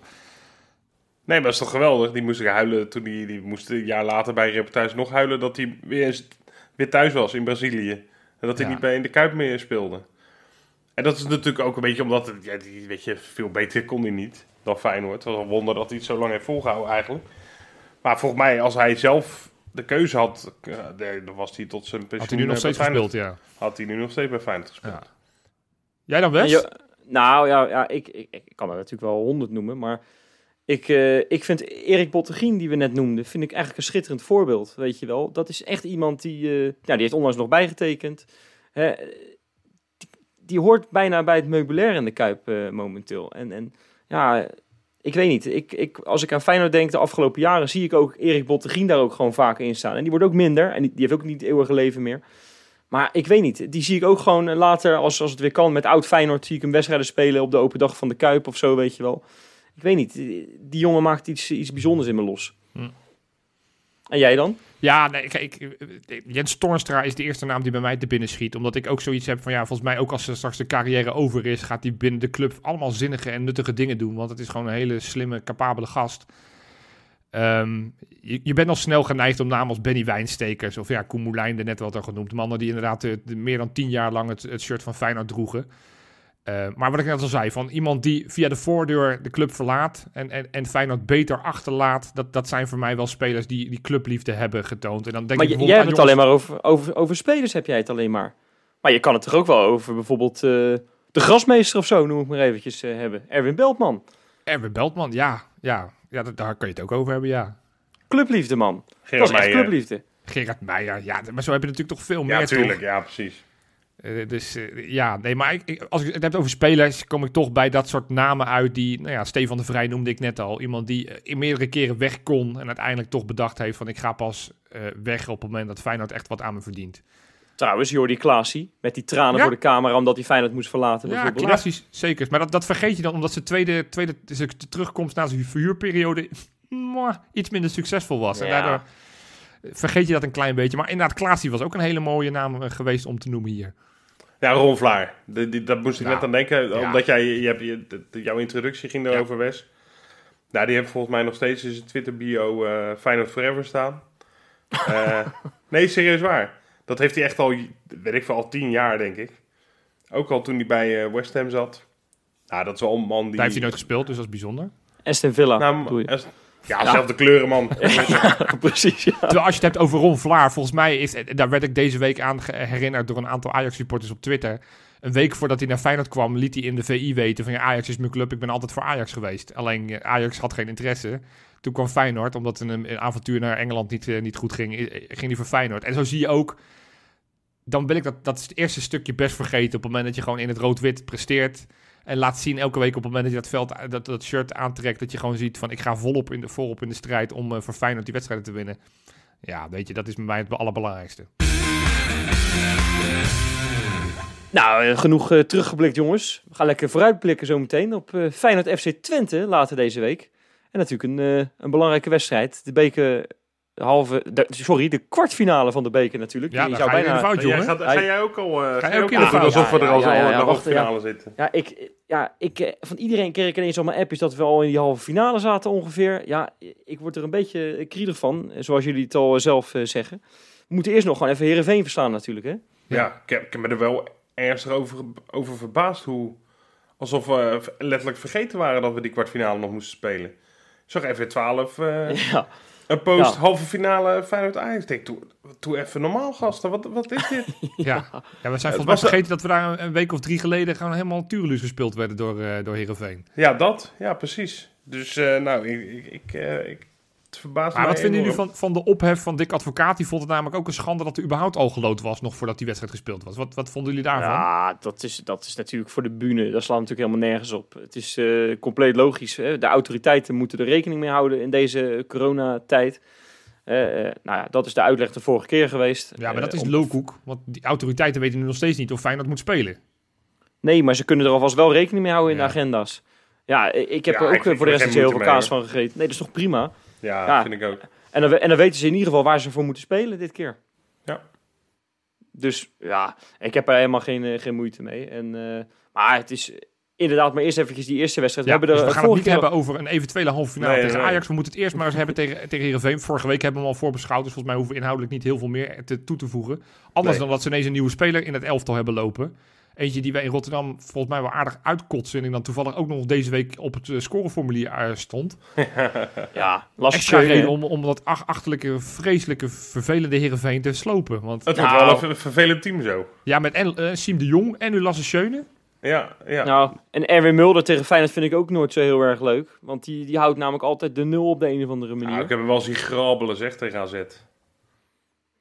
Nee, maar dat is toch geweldig? Die moest ik huilen toen die, die moest een jaar later bij reportage nog huilen dat hij weer, weer thuis was in Brazilië. En dat hij Ja. niet bij in de Kuip meer speelde. En dat is natuurlijk ook een beetje omdat, het, ja, die, weet je, veel beter kon hij niet dan Feyenoord. Het was een wonder dat hij het zo lang heeft volgehouden eigenlijk. Maar volgens mij, als hij zelf de keuze had, eh, dan was hij tot zijn pensioen Had hij nu nog eh, bij steeds gespeeld, ja. Had hij nu nog steeds bij Feyenoord gespeeld. Ja. Jij dan, Wes? je- nou ja, ja ik, ik, ik kan er natuurlijk wel honderd noemen, maar ik, eh, ik vind Erik Bottegien, die we net noemden, vind ik eigenlijk een schitterend voorbeeld, weet je wel. Dat is echt iemand die, eh, nou, die heeft onlangs nog bijgetekend. Hè, die, hoort bijna bij het meubilair in de Kuip eh, momenteel. En, en ja, ik weet niet. Ik, ik, als ik aan Feyenoord denk de afgelopen jaren, zie ik ook Erik Bottegien daar ook gewoon vaker in staan. En die wordt ook minder en die, die heeft ook niet het eeuwige leven meer. Maar ik weet niet, die zie ik ook gewoon eh, later, als, als het weer kan, met oud Feyenoord zie ik hem wedstrijden spelen op de open dag van de Kuip of zo, weet je wel. Ik weet niet, die die jongen maakt iets, iets bijzonders in me los. Hm. En jij dan? Ja, nee, kijk, Jens Toornstra is de eerste naam die bij mij te binnen schiet. Omdat ik ook zoiets heb van, ja, volgens mij ook als er straks de carrière over is, gaat hij binnen de club allemaal zinnige en nuttige dingen doen. Want het is gewoon een hele slimme, capabele gast. Ehm, je, bent al snel geneigd om namen als Benny Wijnstekers of ja, Koen Moulijn, er net wat al genoemd. Mannen die inderdaad eh, meer dan tien jaar lang het, het shirt van Feyenoord droegen. Eh, maar wat ik net al zei, van iemand die via de voordeur de club verlaat en, en, en Feyenoord beter achterlaat, dat, dat zijn voor mij wel spelers die die clubliefde hebben getoond. En dan denk maar ik jij hebt het alleen maar over, over, over spelers, heb jij het alleen maar. Maar je kan het toch ook wel over bijvoorbeeld eh, de grasmeester of zo, noem ik maar eventjes, eh, hebben. Erwin Beltman, Erwin Beltman, ja, ja, ja dat- daar kun je het ook over hebben, ja. clubliefde man. Gerard dat is echt Meijer. clubliefde. Gerard Meijer, ja, maar zo heb je natuurlijk toch veel Ja, meer, tuurlijk. toch? Ja, precies. Eh, dus eh, ja, nee, maar ik, ik- als ik het heb over spelers, kom ik toch bij dat soort namen uit die, nou ja, Stefan de Vrij noemde ik net al. Iemand die eh, in meerdere keren weg kon en uiteindelijk toch bedacht heeft van ik ga pas weg op het moment dat Feyenoord echt wat aan me verdient. Trouwens, Jordi Klaasie, met die tranen Ja. voor de camera omdat hij Feyenoord moest verlaten Ja, klassisch, zeker. Maar dat, dat vergeet je dan omdat zijn tweede, tweede terugkomst na zijn verhuurperiode *laughs* iets minder succesvol was. En daardoor vergeet je dat een klein beetje. Maar inderdaad, Klaasie was ook een hele mooie naam geweest om te noemen hier. Ja, Ron Vlaar. De, die, dat moest ik Ja. net aan denken. Ja. Omdat jij, je hebt, je, de- jouw introductie ging erover, Wes. Nou, die heeft volgens mij nog steeds in zijn Twitter bio eh Feyenoord Forever staan. Eh, *laughs* nee, serieus waar. Dat heeft hij echt al, weet ik veel, al tien jaar, denk ik. Ook al toen hij bij eh, West Ham zat. Nou, dat is wel een man die... Daar heeft hij nooit gespeeld, dus dat is bijzonder. Aston Villa, Nou, ja, zelfde kleuren, man. *laughs* Precies, ja. Terwijl als je het hebt over Ron Vlaar, volgens mij is, eh, daar werd ik deze week aan herinnerd door een aantal Ajax-supporters op Twitter. Een week voordat hij naar Feyenoord kwam, liet hij in de VI weten van ja, Ajax is mijn club, ik ben altijd voor Ajax geweest. Alleen eh, Ajax had geen interesse. Toen kwam Feyenoord, omdat een, een avontuur naar Engeland niet, eh, niet goed ging, ging hij voor Feyenoord. En zo zie je ook, dan wil ik dat, dat is het eerste stukje best vergeten op het moment dat je gewoon in het rood-wit presteert. En laat zien elke week op het moment dat je dat, veld, dat, dat shirt aantrekt, dat je gewoon ziet van ik ga volop in de, volop in de strijd om eh, voor Feyenoord die wedstrijden te winnen. Ja, weet je, dat is bij mij het allerbelangrijkste. Nou, eh, genoeg eh, teruggeblikt jongens. We gaan lekker vooruitblikken zometeen op eh Feyenoord FC Twente later deze week. En natuurlijk een, een belangrijke wedstrijd. De beker, de halve, de- sorry, de kwartfinale van de beker natuurlijk. Ja, dan zou ga bijna- fout, Jij jongen. gaat, ga jij ook al, eh, ga je jij ook in de fout? alsof we er al in de halve finale zitten? Ja, ik, ja ik, eh, van iedereen kreeg ik ineens allemaal appjes dat we al in die halve finale zaten ongeveer. Ja, ik word er een beetje kriedig van, zoals jullie het al eh, zelf zeggen. We moeten eerst nog gewoon even Heerenveen verslaan natuurlijk, hè? Ja, ik, heb, ik heb me er wel ernstig over, over verbaasd hoe... Alsof we letterlijk vergeten waren dat we die kwartfinale nog moesten spelen. Ik zag even 12 eh, *laughs* Ja, een post, Ja. halve finale Feyenoord Ajax. Ik denk, doe, doe even normaal gasten, wat, wat is dit? *laughs* Ja, ja we zijn volgens mij vergeten dat we daar een, week of drie geleden gewoon helemaal Tureluus gespeeld werden door, eh door Heerenveen. ja, dat. Ja, precies. Dus eh, nou, ik, ik, ik, eh, ik het verbaast Maar me wat vinden jullie van, van de ophef van Dick Advocaat? Die vond het namelijk ook een schande dat er überhaupt al geloot was nog voordat die wedstrijd gespeeld was. Wat, wat vonden jullie daarvan? ja dat, is, dat is natuurlijk voor de bühne. Dat slaat natuurlijk helemaal nergens op. Het is eh, compleet logisch. Hè? De autoriteiten moeten er rekening mee houden in deze coronatijd. Eh, eh, nou ja, dat is de uitleg de vorige keer geweest. Ja, maar dat is om-. Want die autoriteiten weten nu nog steeds niet of Feyenoord moet spelen. Nee, maar ze kunnen er alvast wel rekening mee houden in Ja. de agenda's. Ja, ik heb Ja, er ook voor de rest geen niet zo heel veel kaas van gegeten. Nee, dat is toch prima? Ja, Ja. vind ik ook. En dan, en dan weten ze in ieder geval waar ze voor moeten spelen dit keer. Ja. Dus ja, ik heb er helemaal geen, eh, geen moeite mee. En, eh, maar het is inderdaad maar eerst eventjes die eerste wedstrijd. Ja, we hebben dus er we eh, gaan het niet keer- hebben over een eventuele halve finale Nee, tegen nee. Ajax. We moeten het eerst maar eens hebben tegen, tegen Heerenveen. Vorige week hebben we hem al voorbeschouwd. Dus volgens mij hoeven we inhoudelijk niet heel veel meer te, toe te voegen. Anders Nee. dan dat ze ineens een nieuwe speler in het elftal hebben lopen. Eentje die wij in Rotterdam volgens mij wel aardig uitkotsen. En dan toevallig ook nog deze week op het eh, scoreformulier eh, stond. *laughs* Ja, lastig Extra reden om, om dat ach- achterlijke, vreselijke, vervelende Heerenveen te slopen. Want Het Nou. wordt wel een ver- vervelend team zo. ja, met en, eh, Siem de Jong en nu Lasse Schöne. Ja, ja. Nou, en Erwin Mulder tegen Feyenoord vind ik ook nooit zo heel erg leuk. Want die, die houdt namelijk altijd de nul op de een of andere manier. Nou, ik heb hem wel zien grabbelen, zeg, tegen AZ.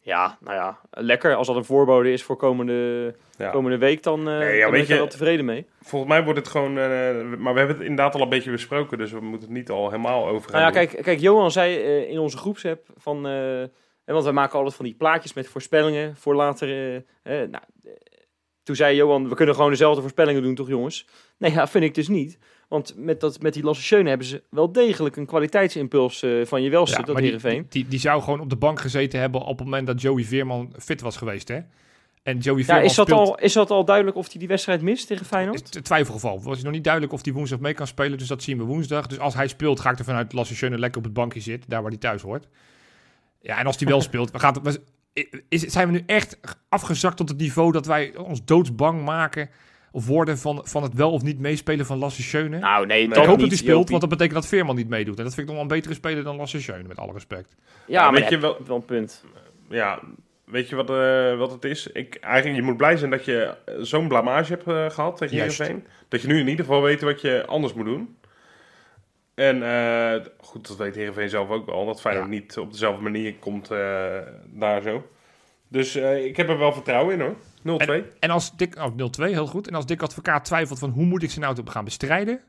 Ja, nou ja, lekker. Als dat een voorbode is voor komende, Ja. komende week, dan, ja, dan weet ben je- wel tevreden mee. Volgens mij wordt het gewoon... eh, maar we hebben het inderdaad al een beetje besproken, dus we moeten het niet al helemaal over gaan Nou ja, doen. kijk, kijk Johan zei eh, in onze groepsapp van... eh, want wij maken altijd van die plaatjes met voorspellingen voor later... nou, toen zei Johan, we kunnen gewoon dezelfde voorspellingen doen, toch jongens? Nee, ja, vind ik dus niet. Want met, dat, met die Schöne hebben ze wel degelijk een kwaliteitsimpuls eh, van je welste, dat maar die, Heerenveen. die, die, die zou gewoon op de bank gezeten hebben op het moment dat Joey Veerman fit was geweest, hè? En Joey Ja, Veerman is dat, speelt... al, is dat al duidelijk of hij die wedstrijd mist tegen Feyenoord? het twijfelgeval. Was nog niet duidelijk of hij woensdag mee kan spelen, dus dat zien we woensdag. Dus als hij speelt, ga ik ervan uit dat Lasse Schöne lekker op het bankje zit, daar waar hij thuis hoort. Ja, en als hij wel *laughs* speelt, we gaan, we- is, zijn we nu echt afgezakt tot het niveau dat wij ons doodsbang maken of worden van, van het wel of niet meespelen van Lasse Schöne? Nou, nee, Ik hoop niet, dat hij speelt, want dat betekent dat Veerman niet meedoet. En dat vind ik nog wel een betere speler dan Lasse Schöne, met alle respect. Ja, Ja, maar weet je wel, wel- een punt. Ja, weet je wat, eh, wat het is? Ik, eigenlijk, je moet blij zijn dat je eh, zo'n blamage hebt eh, gehad tegen. Heerenveen. Dat je nu in ieder geval weet wat je anders moet doen. En eh, goed, dat weet Heerenveen zelf ook wel. Dat Feyenoord Ja. niet op dezelfde manier komt eh, daar zo. Dus eh, ik heb er wel vertrouwen in hoor. 0-2. En als Dick, oh 0-2, heel goed. En als Dick Advocaat twijfelt van hoe moet ik ze nou te gaan bestrijden.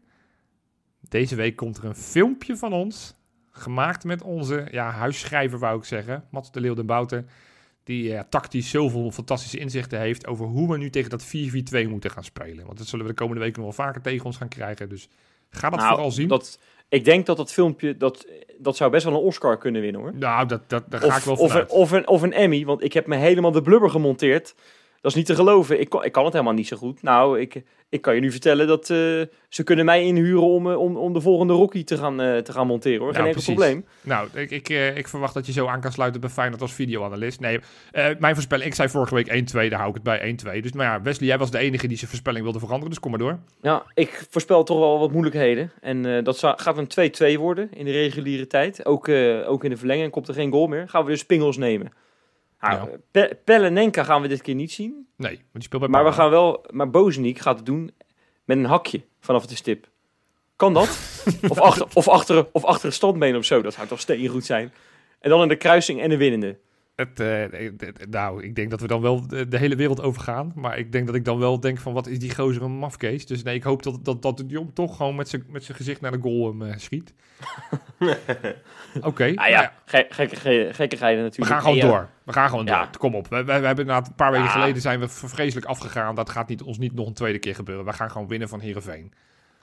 Deze week komt er een filmpje van ons. Gemaakt met onze ja, huisschrijver, wou ik zeggen. Mats de Leeuw den Bouten. Die eh, tactisch zoveel fantastische inzichten heeft over hoe we nu tegen dat 4-4-2 moeten gaan spelen. Want dat zullen we de komende weken nog wel vaker tegen ons gaan krijgen. Dus ga dat Nou, vooral zien. Dat, ik denk dat dat filmpje, dat, dat zou best wel een Oscar kunnen winnen hoor. nou, dat, dat, daar ga ik Of, wel of, een, vanuit. of, een, of een Emmy, want ik heb me helemaal de blubber gemonteerd. Dat is niet te geloven. Ik, kan- ik kan het helemaal niet zo goed. Nou, ik, ik kan je nu vertellen dat eh, ze kunnen mij inhuren om, eh, om, om de volgende Rocky te gaan, eh, te gaan monteren hoor. Geen Ja, enkel probleem. Nou, ik, ik, ik verwacht dat je zo aan kan sluiten bij Feyenoord als videoanalist. Nee, mijn voorspelling, ik zei vorige week 1-2, daar hou ik het bij 1-2. Dus maar ja, Wesley, jij was de enige die zijn voorspelling wilde veranderen, dus kom maar door. Ja, ik voorspel toch wel wat moeilijkheden. En dat gaat een 2-2 worden in de reguliere tijd. Ook, ook in de verlenging komt er geen goal meer. Gaan we dus pingels nemen. Nou, Ja. Pe- gaan we dit keer niet zien. Nee, want die speelt bij Maar we gaan wel, maar Bozeniek gaat het doen met een hakje vanaf de stip. Kan dat? *laughs* of, achter, of, achter, of achter een standbeen of zo. Dat zou toch steengoed zijn. En dan in de kruising en de winnende. Het, eh, eh, eh, nou, ik denk dat we dan wel de, hele wereld overgaan. Maar ik denk dat ik dan wel denk van, wat is die gozer een mafkees? Dus nee, ik hoop dat, dat, dat de jong toch gewoon met zijn met zijn gezicht naar de goal hem eh, schiet. *laughs* Oké, Ah nou ja, gekke, ge gekkigheden We natuurlijk. gaan gewoon ja, door. We gaan gewoon Ja. door. Kom op. We, we, we hebben inderdaad een paar weken Ja. geleden zijn we vreselijk afgegaan. Dat gaat niet, ons niet nog een tweede keer gebeuren. We gaan gewoon winnen van Heerenveen.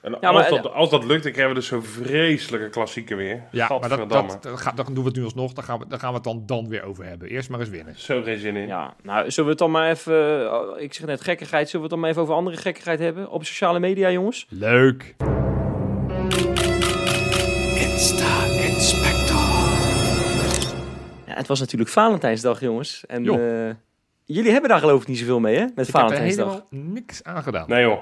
En Ja, als, maar- dat, als dat lukt, dan krijgen we dus zo'n vreselijke klassieker weer. Ja, maar dat, dat, dat, gaat- dan doen we het nu alsnog. Dan gaan we, dan gaan we het dan, dan weer over hebben. Eerst maar eens winnen. Zo geen zin in. Ja, nou, zullen we het dan maar even... oh, ik zeg net gekkigheid. Zullen we het dan maar even over andere gekkigheid hebben? Op sociale media, jongens? Leuk. Ja, het was natuurlijk Valentijnsdag, jongens. En eh, jullie hebben daar geloof ik niet zoveel mee, hè? Met Ik heb er Valentijnsdag. helemaal niks aan gedaan. Nee joh.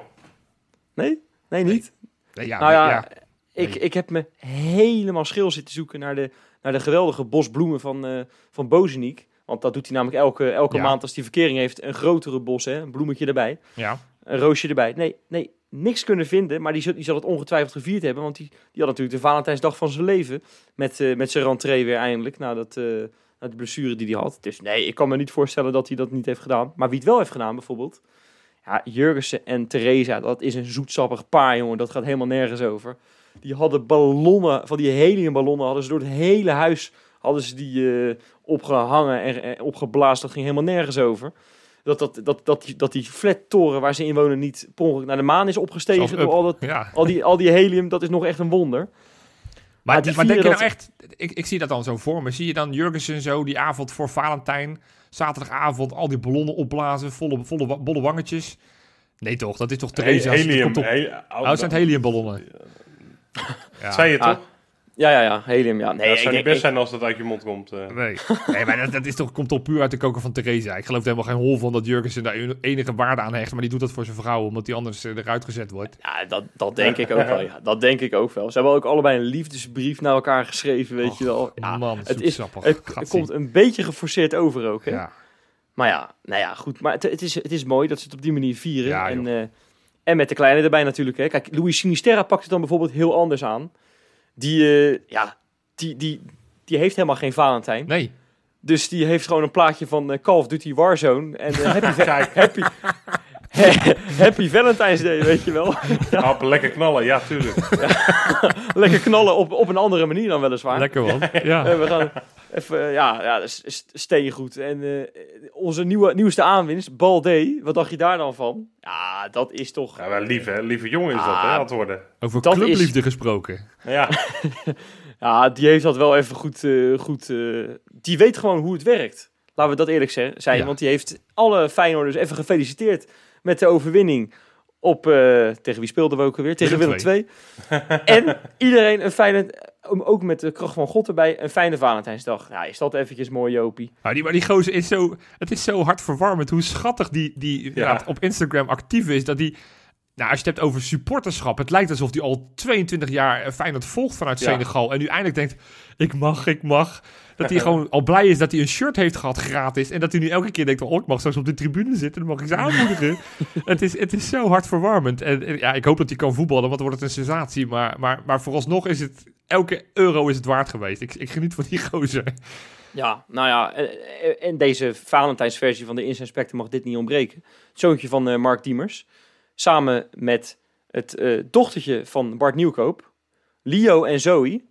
Nee? Nee, niet? Nee, ja, nou ja, ja. Ik, Nee. ik heb me helemaal schil zitten zoeken naar de, naar de geweldige bos bloemen van, eh van Bozeniek. Want dat doet hij namelijk elke, elke Ja. maand als hij verkering heeft. Een grotere bos, hè? een bloemetje erbij. ja. Een roosje erbij. Nee, nee, niks kunnen vinden. Maar die, zal- die zal het ongetwijfeld gevierd hebben. Want die, die had natuurlijk de Valentijnsdag van zijn leven. Met, eh, met zijn rentree weer eindelijk. Na, dat, eh, na de blessure die hij had. Dus nee, ik kan me niet voorstellen dat hij dat niet heeft gedaan. Maar wie het wel heeft gedaan bijvoorbeeld. Ja, Jurgensen en Theresa. Dat is een zoetsappig paar, jongen. Dat gaat helemaal nergens over. Die hadden ballonnen, van die heliumballonnen hadden ze door het hele huis hadden ze die eh, opgehangen en, en opgeblazen. Dat ging helemaal nergens over. Dat, dat, dat, dat, die, dat die flattoren waar ze in wonen niet per ongeluk naar de maan is opgestegen door Up. al, dat, ja. al, die, al die helium, dat is nog echt een wonder. Maar, Maar die maar denk je nou echt... Ik, ik zie dat dan zo voor me. Zie je dan Jurgensen zo die avond voor Valentijn... Zaterdagavond al die ballonnen opblazen. Volle, volle bolle wangetjes. Nee toch? Dat is toch Theresa? Dat helium. he- Oh, het zijn heliumballonnen. Ja. Zei je Ah, toch? Ja, ja, ja, helium, ja. Nee, Nee, het ik zou niet best zijn als dat uit je mond komt. eh. Nee, nee maar dat, dat is toch, komt toch puur uit de koker van Theresa. Ik geloof er helemaal geen hol van dat Jurgensen daar enige waarde aan hecht. Maar die doet dat voor zijn vrouw, omdat die anders eh, eruit gezet wordt. Ja, dat, dat denk ik ook wel. Ja, dat denk ik ook wel. Ze hebben ook allebei een liefdesbrief naar elkaar geschreven, weet Och, je wel. Ja, Man, het, is, het, komt een beetje geforceerd over ook, hè? Ja. Maar ja, nou ja, goed. Maar het, het, is, het is mooi dat ze het op die manier vieren. Ja, en eh, En met de kleine erbij natuurlijk. Hè. Kijk, Louis Sinisterra pakt het dan bijvoorbeeld heel anders aan. Die, eh, ja, die, die, die heeft helemaal geen Valentijn. Nee. Dus die heeft gewoon een plaatje van eh, Call of Duty Warzone. En eh, happy, *laughs* Kijk, happy, *laughs* happy Valentine's Day, weet je wel. *laughs* lekker knallen, ja, tuurlijk. Lekker knallen op, op een andere manier dan weliswaar. Lekker man. Ja. Eh, we gaan even, eh, ja, ja steen goed. En eh, onze nieuwe, nieuwste aanwinst, Balde, wat dacht je daar dan van? Ja, dat is toch... Ja, wel lief, hè? Lieve jongen is dat, Ah. hè, aan het worden. Over Dat clubliefde gesproken. Ja, *laughs* Ja, die heeft dat wel even goed... eh, goed eh, die weet gewoon hoe het werkt. Laten we dat eerlijk zijn. Ja. Want die heeft alle Feyenoorders even gefeliciteerd met de overwinning op... eh, tegen wie speelden we ook alweer? Tegen Willem II. en iedereen een fijne... Ook met de kracht van God erbij, een fijne Valentijnsdag. Ja, is dat eventjes mooi, Jopie? Maar die, maar die gozer is zo... Het is zo hartverwarmend hoe schattig die, die inderdaad op Instagram actief is. Dat die... Nou, als je het hebt over supporterschap, het lijkt alsof hij al 22 jaar eh, Feyenoord volgt vanuit Ja. Senegal. En nu eindelijk denkt, ik mag, ik mag. Dat hij gewoon al blij is dat hij een shirt heeft gehad gratis. En dat hij nu elke keer denkt, oh, ik mag straks op de tribune zitten. Dan mag ik ze aanmoedigen. *laughs* het, is, het is zo hartverwarmend. En, en ja, ik hoop dat hij kan voetballen, want dan wordt het een sensatie. Maar, maar, maar vooralsnog is het, elke euro is het waard geweest. Ik, ik geniet van die gozer. Ja, nou ja, en- deze Valentijnsversie van de Inside Spectrum mag dit niet ontbreken. Het zoontje van eh, Mark Diemers, samen met het eh, dochtertje van Bart Nieuwkoop, Leo en Zoe.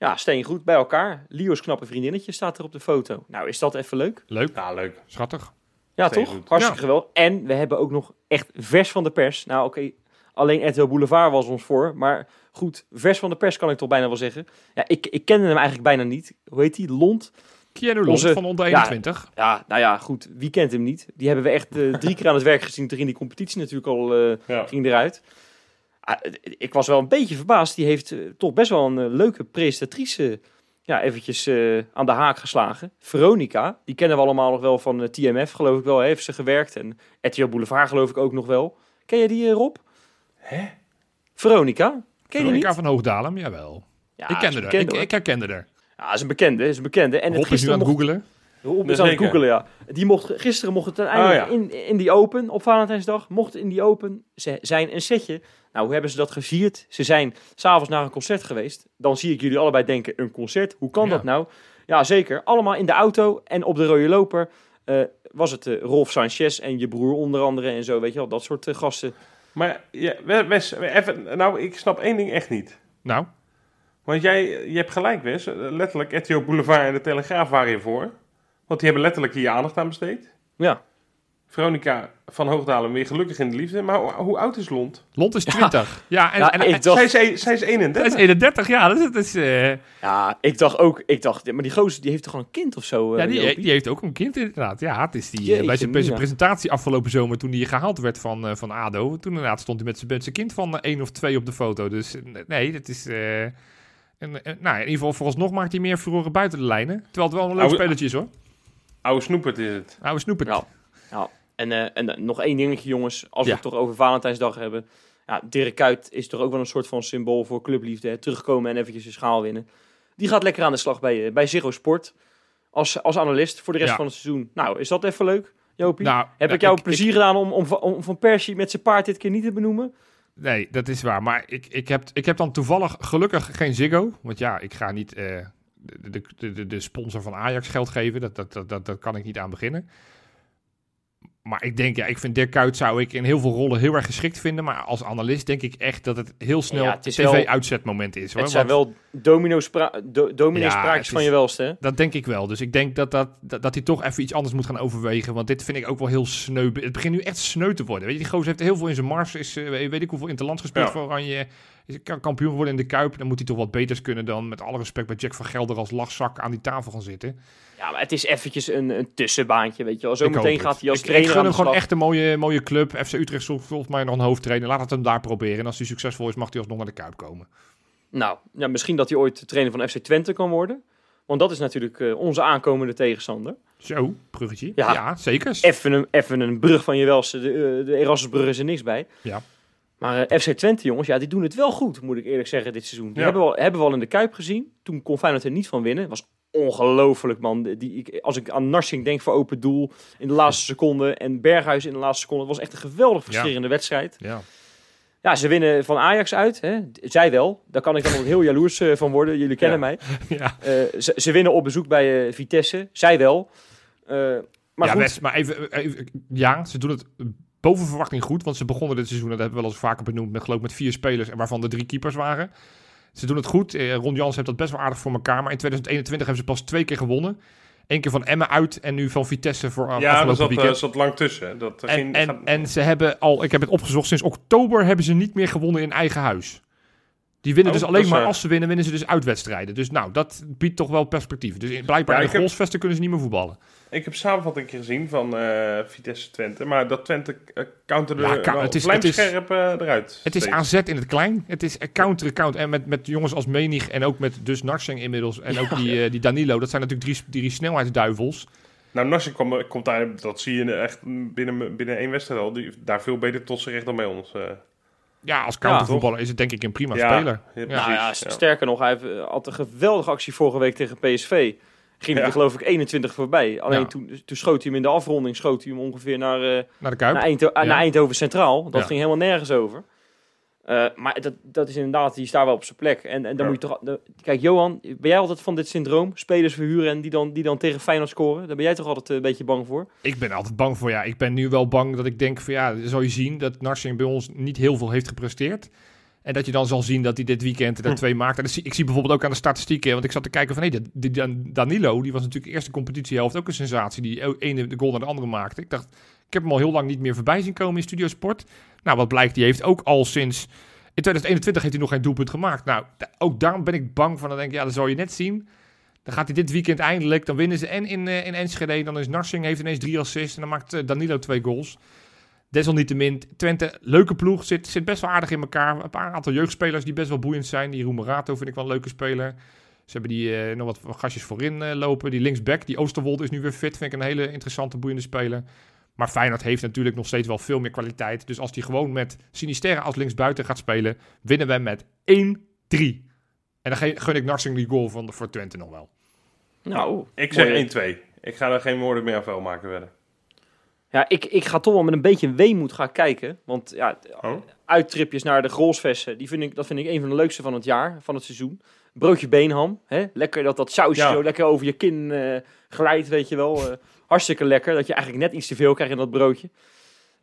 Ja, steen goed bij elkaar. Leo's knappe vriendinnetje staat er op de foto. Nou, is dat even leuk? Leuk, ja leuk. schattig. Ja, Steen toch? goed. Hartstikke geweldig. En we hebben ook nog echt vers van de pers. Nou, oké, alleen RTL Boulevard was ons voor. Maar goed, vers van de pers kan ik toch bijna wel zeggen. Ja, ik, ik kende hem eigenlijk bijna niet. Hoe heet hij? Lont? Keanu Lont Onze- van onder ja, 21. Ja, nou ja, goed. Wie kent hem niet? Die hebben we echt eh, drie keer aan het werk gezien. Toen ging die competitie natuurlijk al eh, Ja. ging eruit. Ah, eh, ik was wel een beetje verbaasd. Die heeft eh, toch best wel een eh, leuke presentatrice ja, eventjes aan de haak geslagen. Veronica, die kennen we allemaal nog wel van TMF, geloof ik wel. Heeft ze gewerkt. En RTL Boulevard geloof ik ook nog wel. Ken je die, Rob? Hè? Veronica? Ken je Veronica niet? van Hoogdalem, jawel. Ja, ik kende haar. Ik, ik herkende haar. Ja, is een bekende, is een bekende. En het is nu aan het mocht- googelen. Ja, aan googelen, ja. Die mocht, gisteren mocht het uiteindelijk Oh, ja. in, in die Open, op Valentijnsdag, mocht in die Open zijn een setje. Nou, hoe hebben ze dat gevierd? Ze zijn s'avonds naar een concert geweest. Dan zie ik jullie allebei denken, een concert? Hoe kan Ja. dat nou? Ja, zeker. Allemaal in de auto en op de rode loper eh, was het eh, Rolf Sanchez en je broer onder andere en zo, weet je wel. Dat soort eh, gasten. Maar ja, Wes, even, nou, ik snap één ding echt niet. Nou, Want jij, je hebt gelijk, Wes. Letterlijk, RTL Boulevard en de Telegraaf waren je voor. Want die hebben letterlijk hier je aandacht aan besteed. Ja. Veronica van Hoogdalen weer gelukkig in de liefde. Maar hoe, oud is Lont? Lont is 20. Ja, en, Ja, en, ik en- dacht- Zij is, een- zij is dat 31. is 31, ja. Dat is, dat is, eh, Ja, ik dacht ook, ik dacht, maar die gozer die heeft toch gewoon een kind of zo? ja, eh, die, Jopie? die heeft ook een kind inderdaad. Ja, het is die, eh, Jeetje bij zijn, presentatie afgelopen zomer toen hij gehaald werd van, eh, van ADO. Toen inderdaad stond hij met zijn, met zijn kind van één of twee op de foto. Dus nee, dat is... en, nou, in ieder geval vooralsnog maakt hij meer furoren buiten de lijnen. Terwijl het wel een leuk Oude- spelletje is hoor. Oude snoepert is het. Oude snoepert. Ja. En, eh, en eh, nog één dingetje, jongens. Als we Ja. het toch over Valentijnsdag hebben. Ja, Dirk Kuyt is toch ook wel een soort van symbool voor clubliefde. Hè? Terugkomen en eventjes een schaal winnen. Die gaat lekker aan de slag bij, eh, bij Zero Sport. Als, als analist voor de rest Ja. van het seizoen. Nou, is dat even leuk, Jopie? Nou, Heb ja, ik jou plezier gedaan om, om, om Van Persie met zijn paard dit keer niet te benoemen? Nee, dat is waar. Maar ik, ik, heb, ik heb dan toevallig gelukkig geen Ziggo. Want ja, ik ga niet eh, de, de, de, sponsor van Ajax geld geven. Dat, dat, dat, dat, dat kan ik niet aan beginnen. Maar ik denk, ja, ik vind Dirk Kuyt zou ik in heel veel rollen heel erg geschikt vinden. Maar als analist denk ik echt dat het heel snel Ja, tv-uitzetmoment is. Hoor. het zijn Want wel domino spra do, dominee Ja, spraakjes het van is- je welste. Dat denk ik wel. Dus ik denk dat, dat, dat, dat hij toch even iets anders moet gaan overwegen. Want dit vind ik ook wel heel sneu. Het begint nu echt sneu te worden. Weet je, die gozer heeft heel veel in zijn mars. Is, eh, weet ik hoeveel interlands gespeeld Ja. voor Oranje. Is kan kampioen worden in de Kuip. Dan moet hij toch wat beters kunnen dan met alle respect bij Jack van Gelder als lachzak aan die tafel gaan zitten. Ja, maar het is eventjes een, een tussenbaantje, weet je wel. Zometeen gaat hij als ik, trainer ik gun hem gewoon echt een mooie, mooie club. FC Utrecht zoekt volgens mij nog een hoofdtrainer. Laat het hem daar proberen. En als hij succesvol is, mag hij alsnog naar de Kuip komen. Nou, ja, misschien dat hij ooit trainer van FC Twente kan worden. Want dat is natuurlijk eh, onze aankomende tegenstander. Zo, bruggetje. Ja, Ja. zeker. Even een, even een brug van je welste. De, eh, de Erasmusbrug is er niks bij. Ja. Maar eh, FC Twente, jongens, ja, die doen het wel goed, moet ik eerlijk zeggen, dit seizoen. Die Ja. hebben, we al, hebben we al in de Kuip gezien. Toen kon Feyenoord er niet van winnen. Was ongelooflijk, man. Die, ik, als ik aan Narsing denk voor open doel in de laatste seconde en Berghuis in de laatste seconde. Het was echt een geweldig frustrerende wedstrijd. Ja. Ja, ze winnen van Ajax uit. Hè? Zij wel. Daar kan ik dan ook heel jaloers eh, van worden. Jullie kennen Ja. mij. *laughs* ja. Eh, ze, ze winnen op bezoek bij Vitesse. Zij wel. Maar ja, goed. best, maar even, even- ja, ze doen het boven verwachting goed. Want ze begonnen dit seizoen, dat hebben we wel eens vaker benoemd, met geloof ik met vier spelers en waarvan er drie keepers waren. Ze doen het goed. Eh, Ron Jans heeft dat best wel aardig voor elkaar. Maar in 2021 hebben ze pas twee keer gewonnen. Eén keer van Emmen uit en nu van Vitesse voor uh, Ja, afgelopen zat, eh, weekend. zat lang tussen. Dat en, ging, en, gaat- en ze hebben al, ik heb het opgezocht, sinds oktober hebben ze niet meer gewonnen in eigen huis. Die winnen Oh, dus dat alleen maar eh, als ze winnen, winnen ze dus uitwedstrijden. Dus nou, dat biedt toch wel perspectief. Dus in- blijkbaar Ja, in de goalsvesten kunnen ze niet meer voetballen. Ik heb samenvatting gezien van eh, Vitesse Twente. Maar dat Twente uh, counterde Ja, ka- het is- het is- vlijmscherp eh, eruit. Het is steeds. AZ in het klein. Het is counter count En met, met jongens als Menig en ook met dus Narsing inmiddels. En ook die, eh, die Danilo. Dat zijn natuurlijk drie, drie snelheidsduivels. Nou, Narsing komt, komt daar, dat zie je echt binnen, binnen één wedstrijd al, die, daar veel beter tot zijn recht dan bij ons. Eh. Ja, als countervoetballer is het denk ik een prima Ja. speler. Ja, Ja. Nou ja, ja. sterker nog, hij heeft, eh, had een geweldige actie vorige week tegen PSV. Ging hij Ja. er geloof ik 21 voorbij. Alleen Ja. toen, toen schoot hij hem in de afronding, schoot hij hem ongeveer naar, eh, Naar de Kuip. naar, Eindho- Ja. naar Eindhoven Centraal. Dat Ja. ging helemaal nergens over. Eh, maar dat, dat is inderdaad, die staat wel op zijn plek. En, en dan Ja. moet je toch... de- kijk, Johan, ben jij altijd van dit syndroom? Spelers verhuren en die dan, die dan tegen Feyenoord scoren? Daar ben jij toch altijd eh, een beetje bang voor? Ik ben altijd bang voor, ja. Ik ben nu wel bang dat ik denk van ja, zal je zien dat Narsing bij ons niet heel veel heeft gepresteerd. En dat je dan zal zien dat hij dit weekend er Hm. twee maakt. En zie, ik zie bijvoorbeeld ook aan de statistieken. Want ik zat te kijken van, hé, die, die Dan- Danilo, die was natuurlijk de eerste competitiehelft ook een sensatie. Die o- ene de goal naar de andere maakte. Ik dacht, ik heb hem al heel lang niet meer voorbij zien komen in Studio Sport. Nou, wat blijkt, die heeft ook al sinds... In 2021 heeft hij nog geen doelpunt gemaakt. Nou, ook daarom ben ik bang van. Dan denk ik, ja, dat zal je net zien. Dan gaat hij dit weekend eindelijk. Dan winnen ze en in, eh, in Enschede. Dan is Narsing heeft ineens drie assists. En dan maakt eh, Danilo twee goals. Desalniettemin, Twente, leuke ploeg. Zit, zit best wel aardig in elkaar. Een paar aantal jeugdspelers die best wel boeiend zijn. Die Roemerato vind ik wel een leuke speler. Ze hebben die eh, nog wat gastjes voorin lopen. Die linksback, die Oosterwold is nu weer fit. Vind ik een hele interessante, boeiende speler. Maar Feyenoord heeft natuurlijk nog steeds wel veel meer kwaliteit. Dus als die gewoon met Sinisterra als linksbuiten gaat spelen, winnen we met 1-3. En dan gun ik Narsing die goal van, voor Twente nog wel. Nou, Ik zeg 1-2. Ik ga er geen woorden meer aan maken verder. Ja, ik, ik ga toch wel met een beetje weemoed gaan kijken. Want ja, Oh? uittripjes naar de Grolsvesten, die vind ik, dat vind ik een van de leukste van het jaar, van het seizoen. Broodje beenham, hè? lekker dat dat sausje Ja. zo lekker over je kin eh, glijdt, weet je wel. Eh, hartstikke lekker, dat je eigenlijk net iets te veel krijgt in dat broodje.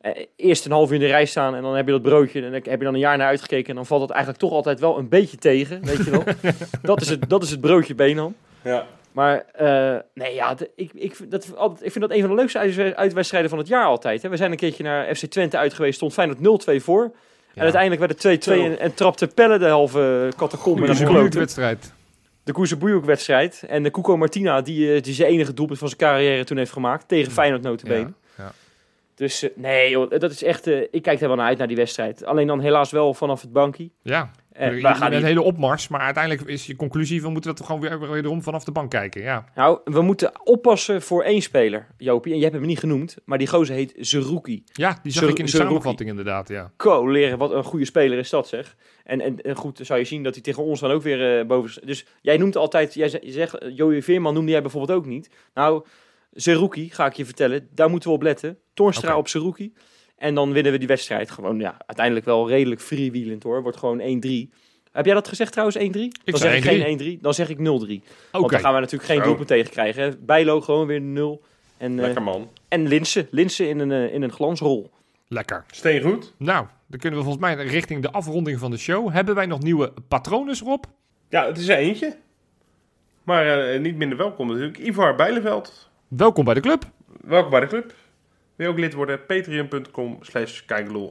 Eh, eerst een half uur in de rij staan en dan heb je dat broodje en dan heb je dan een jaar naar uitgekeken en dan valt het eigenlijk toch altijd wel een beetje tegen, weet je wel. *laughs* dat, is het, dat is het broodje beenham. Ja. Maar eh, nee, ja, de- ik, ik, vind dat, altijd, ik vind dat een van de leukste uitwe- uitwedstrijden van het jaar altijd. Hè. We zijn een keertje naar FC Twente uit geweest, stond Feyenoord 0-2 voor. En uiteindelijk werd het 2-2 Zo. en, en trapte Pelle de halve catacombe Dat een wedstrijd. De Koezenboeioek-wedstrijd. En de Cuco Martina, die, eh, die zijn enige doelpunt van zijn carrière toen heeft gemaakt. Tegen Feyenoord notabene. Ja, ja. Dus eh, nee, joh, dat is echt... eh, ik kijk er wel naar uit, naar die wedstrijd. Alleen dan helaas wel vanaf het bankje. Ja, Je we gaan een hele opmars. Maar uiteindelijk is je conclusie, we moeten dat gewoon weer wederom vanaf de bank kijken. Ja, Nou, we moeten oppassen voor één speler, Jopie. En je hebt hem niet genoemd, maar die gozer heet Zerouki. ja die zag ik in de zo samenvatting inderdaad. Ja. Ko leren, wat een goede speler is dat zeg. En, en, en goed, zou je zien dat hij tegen ons dan ook weer eh, boven... Dus jij noemt altijd, jij zegt, eh, Joey Veerman noemde jij bijvoorbeeld ook niet. Nou, Zerouki, ga ik je vertellen, daar moeten we op letten. Toornstra Oké. op Zerouki. En dan winnen we die wedstrijd gewoon, ja, uiteindelijk wel redelijk freewheelend hoor. Wordt gewoon 1-3. Heb jij dat gezegd trouwens, 1-3? Dan zeg ik 1-3. geen 1-3, dan zeg ik 0-3. Want Oké, dan gaan we natuurlijk geen doelpunt tegen krijgen. Hè. Bijlo gewoon weer 0. En, eh, Lekker man. en Linsen, Linsen in een, eh, in een glansrol. lekker. Steen goed. Nou, dan kunnen we volgens mij richting de afronding van de show. Hebben wij nog nieuwe patronen Rob? Ja, het is er eentje. Maar eh, niet minder welkom natuurlijk. Ivar Bijleveld. Welkom bij de club. Welkom bij de club. Wil je ook lid worden? Patreon.com slash.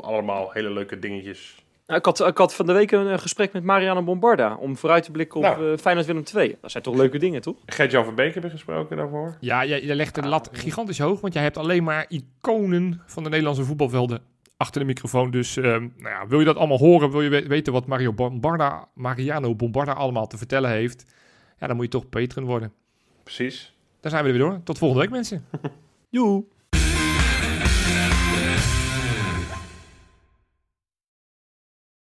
Allemaal hele leuke dingetjes. Nou, ik, had, ik had van de week een eh, gesprek met Marianne Bombarda om vooruit te blikken op Nou. eh Feyenoord Willem II. Dat zijn toch leuke dingen, toch? Gert-Jan van Beek heb je gesproken daarvoor. Ja, jij, jij legt de lat gigantisch hoog, want jij hebt alleen maar iconen van de Nederlandse voetbalvelden achter de microfoon. Dus ehm, nou ja, wil je dat allemaal horen, wil je we- weten wat Mario Bombarda, Mariano Bombarda allemaal te vertellen heeft, ja, dan moet je toch Patreon worden. Precies. Daar zijn we er weer door. Tot volgende week mensen. Joe!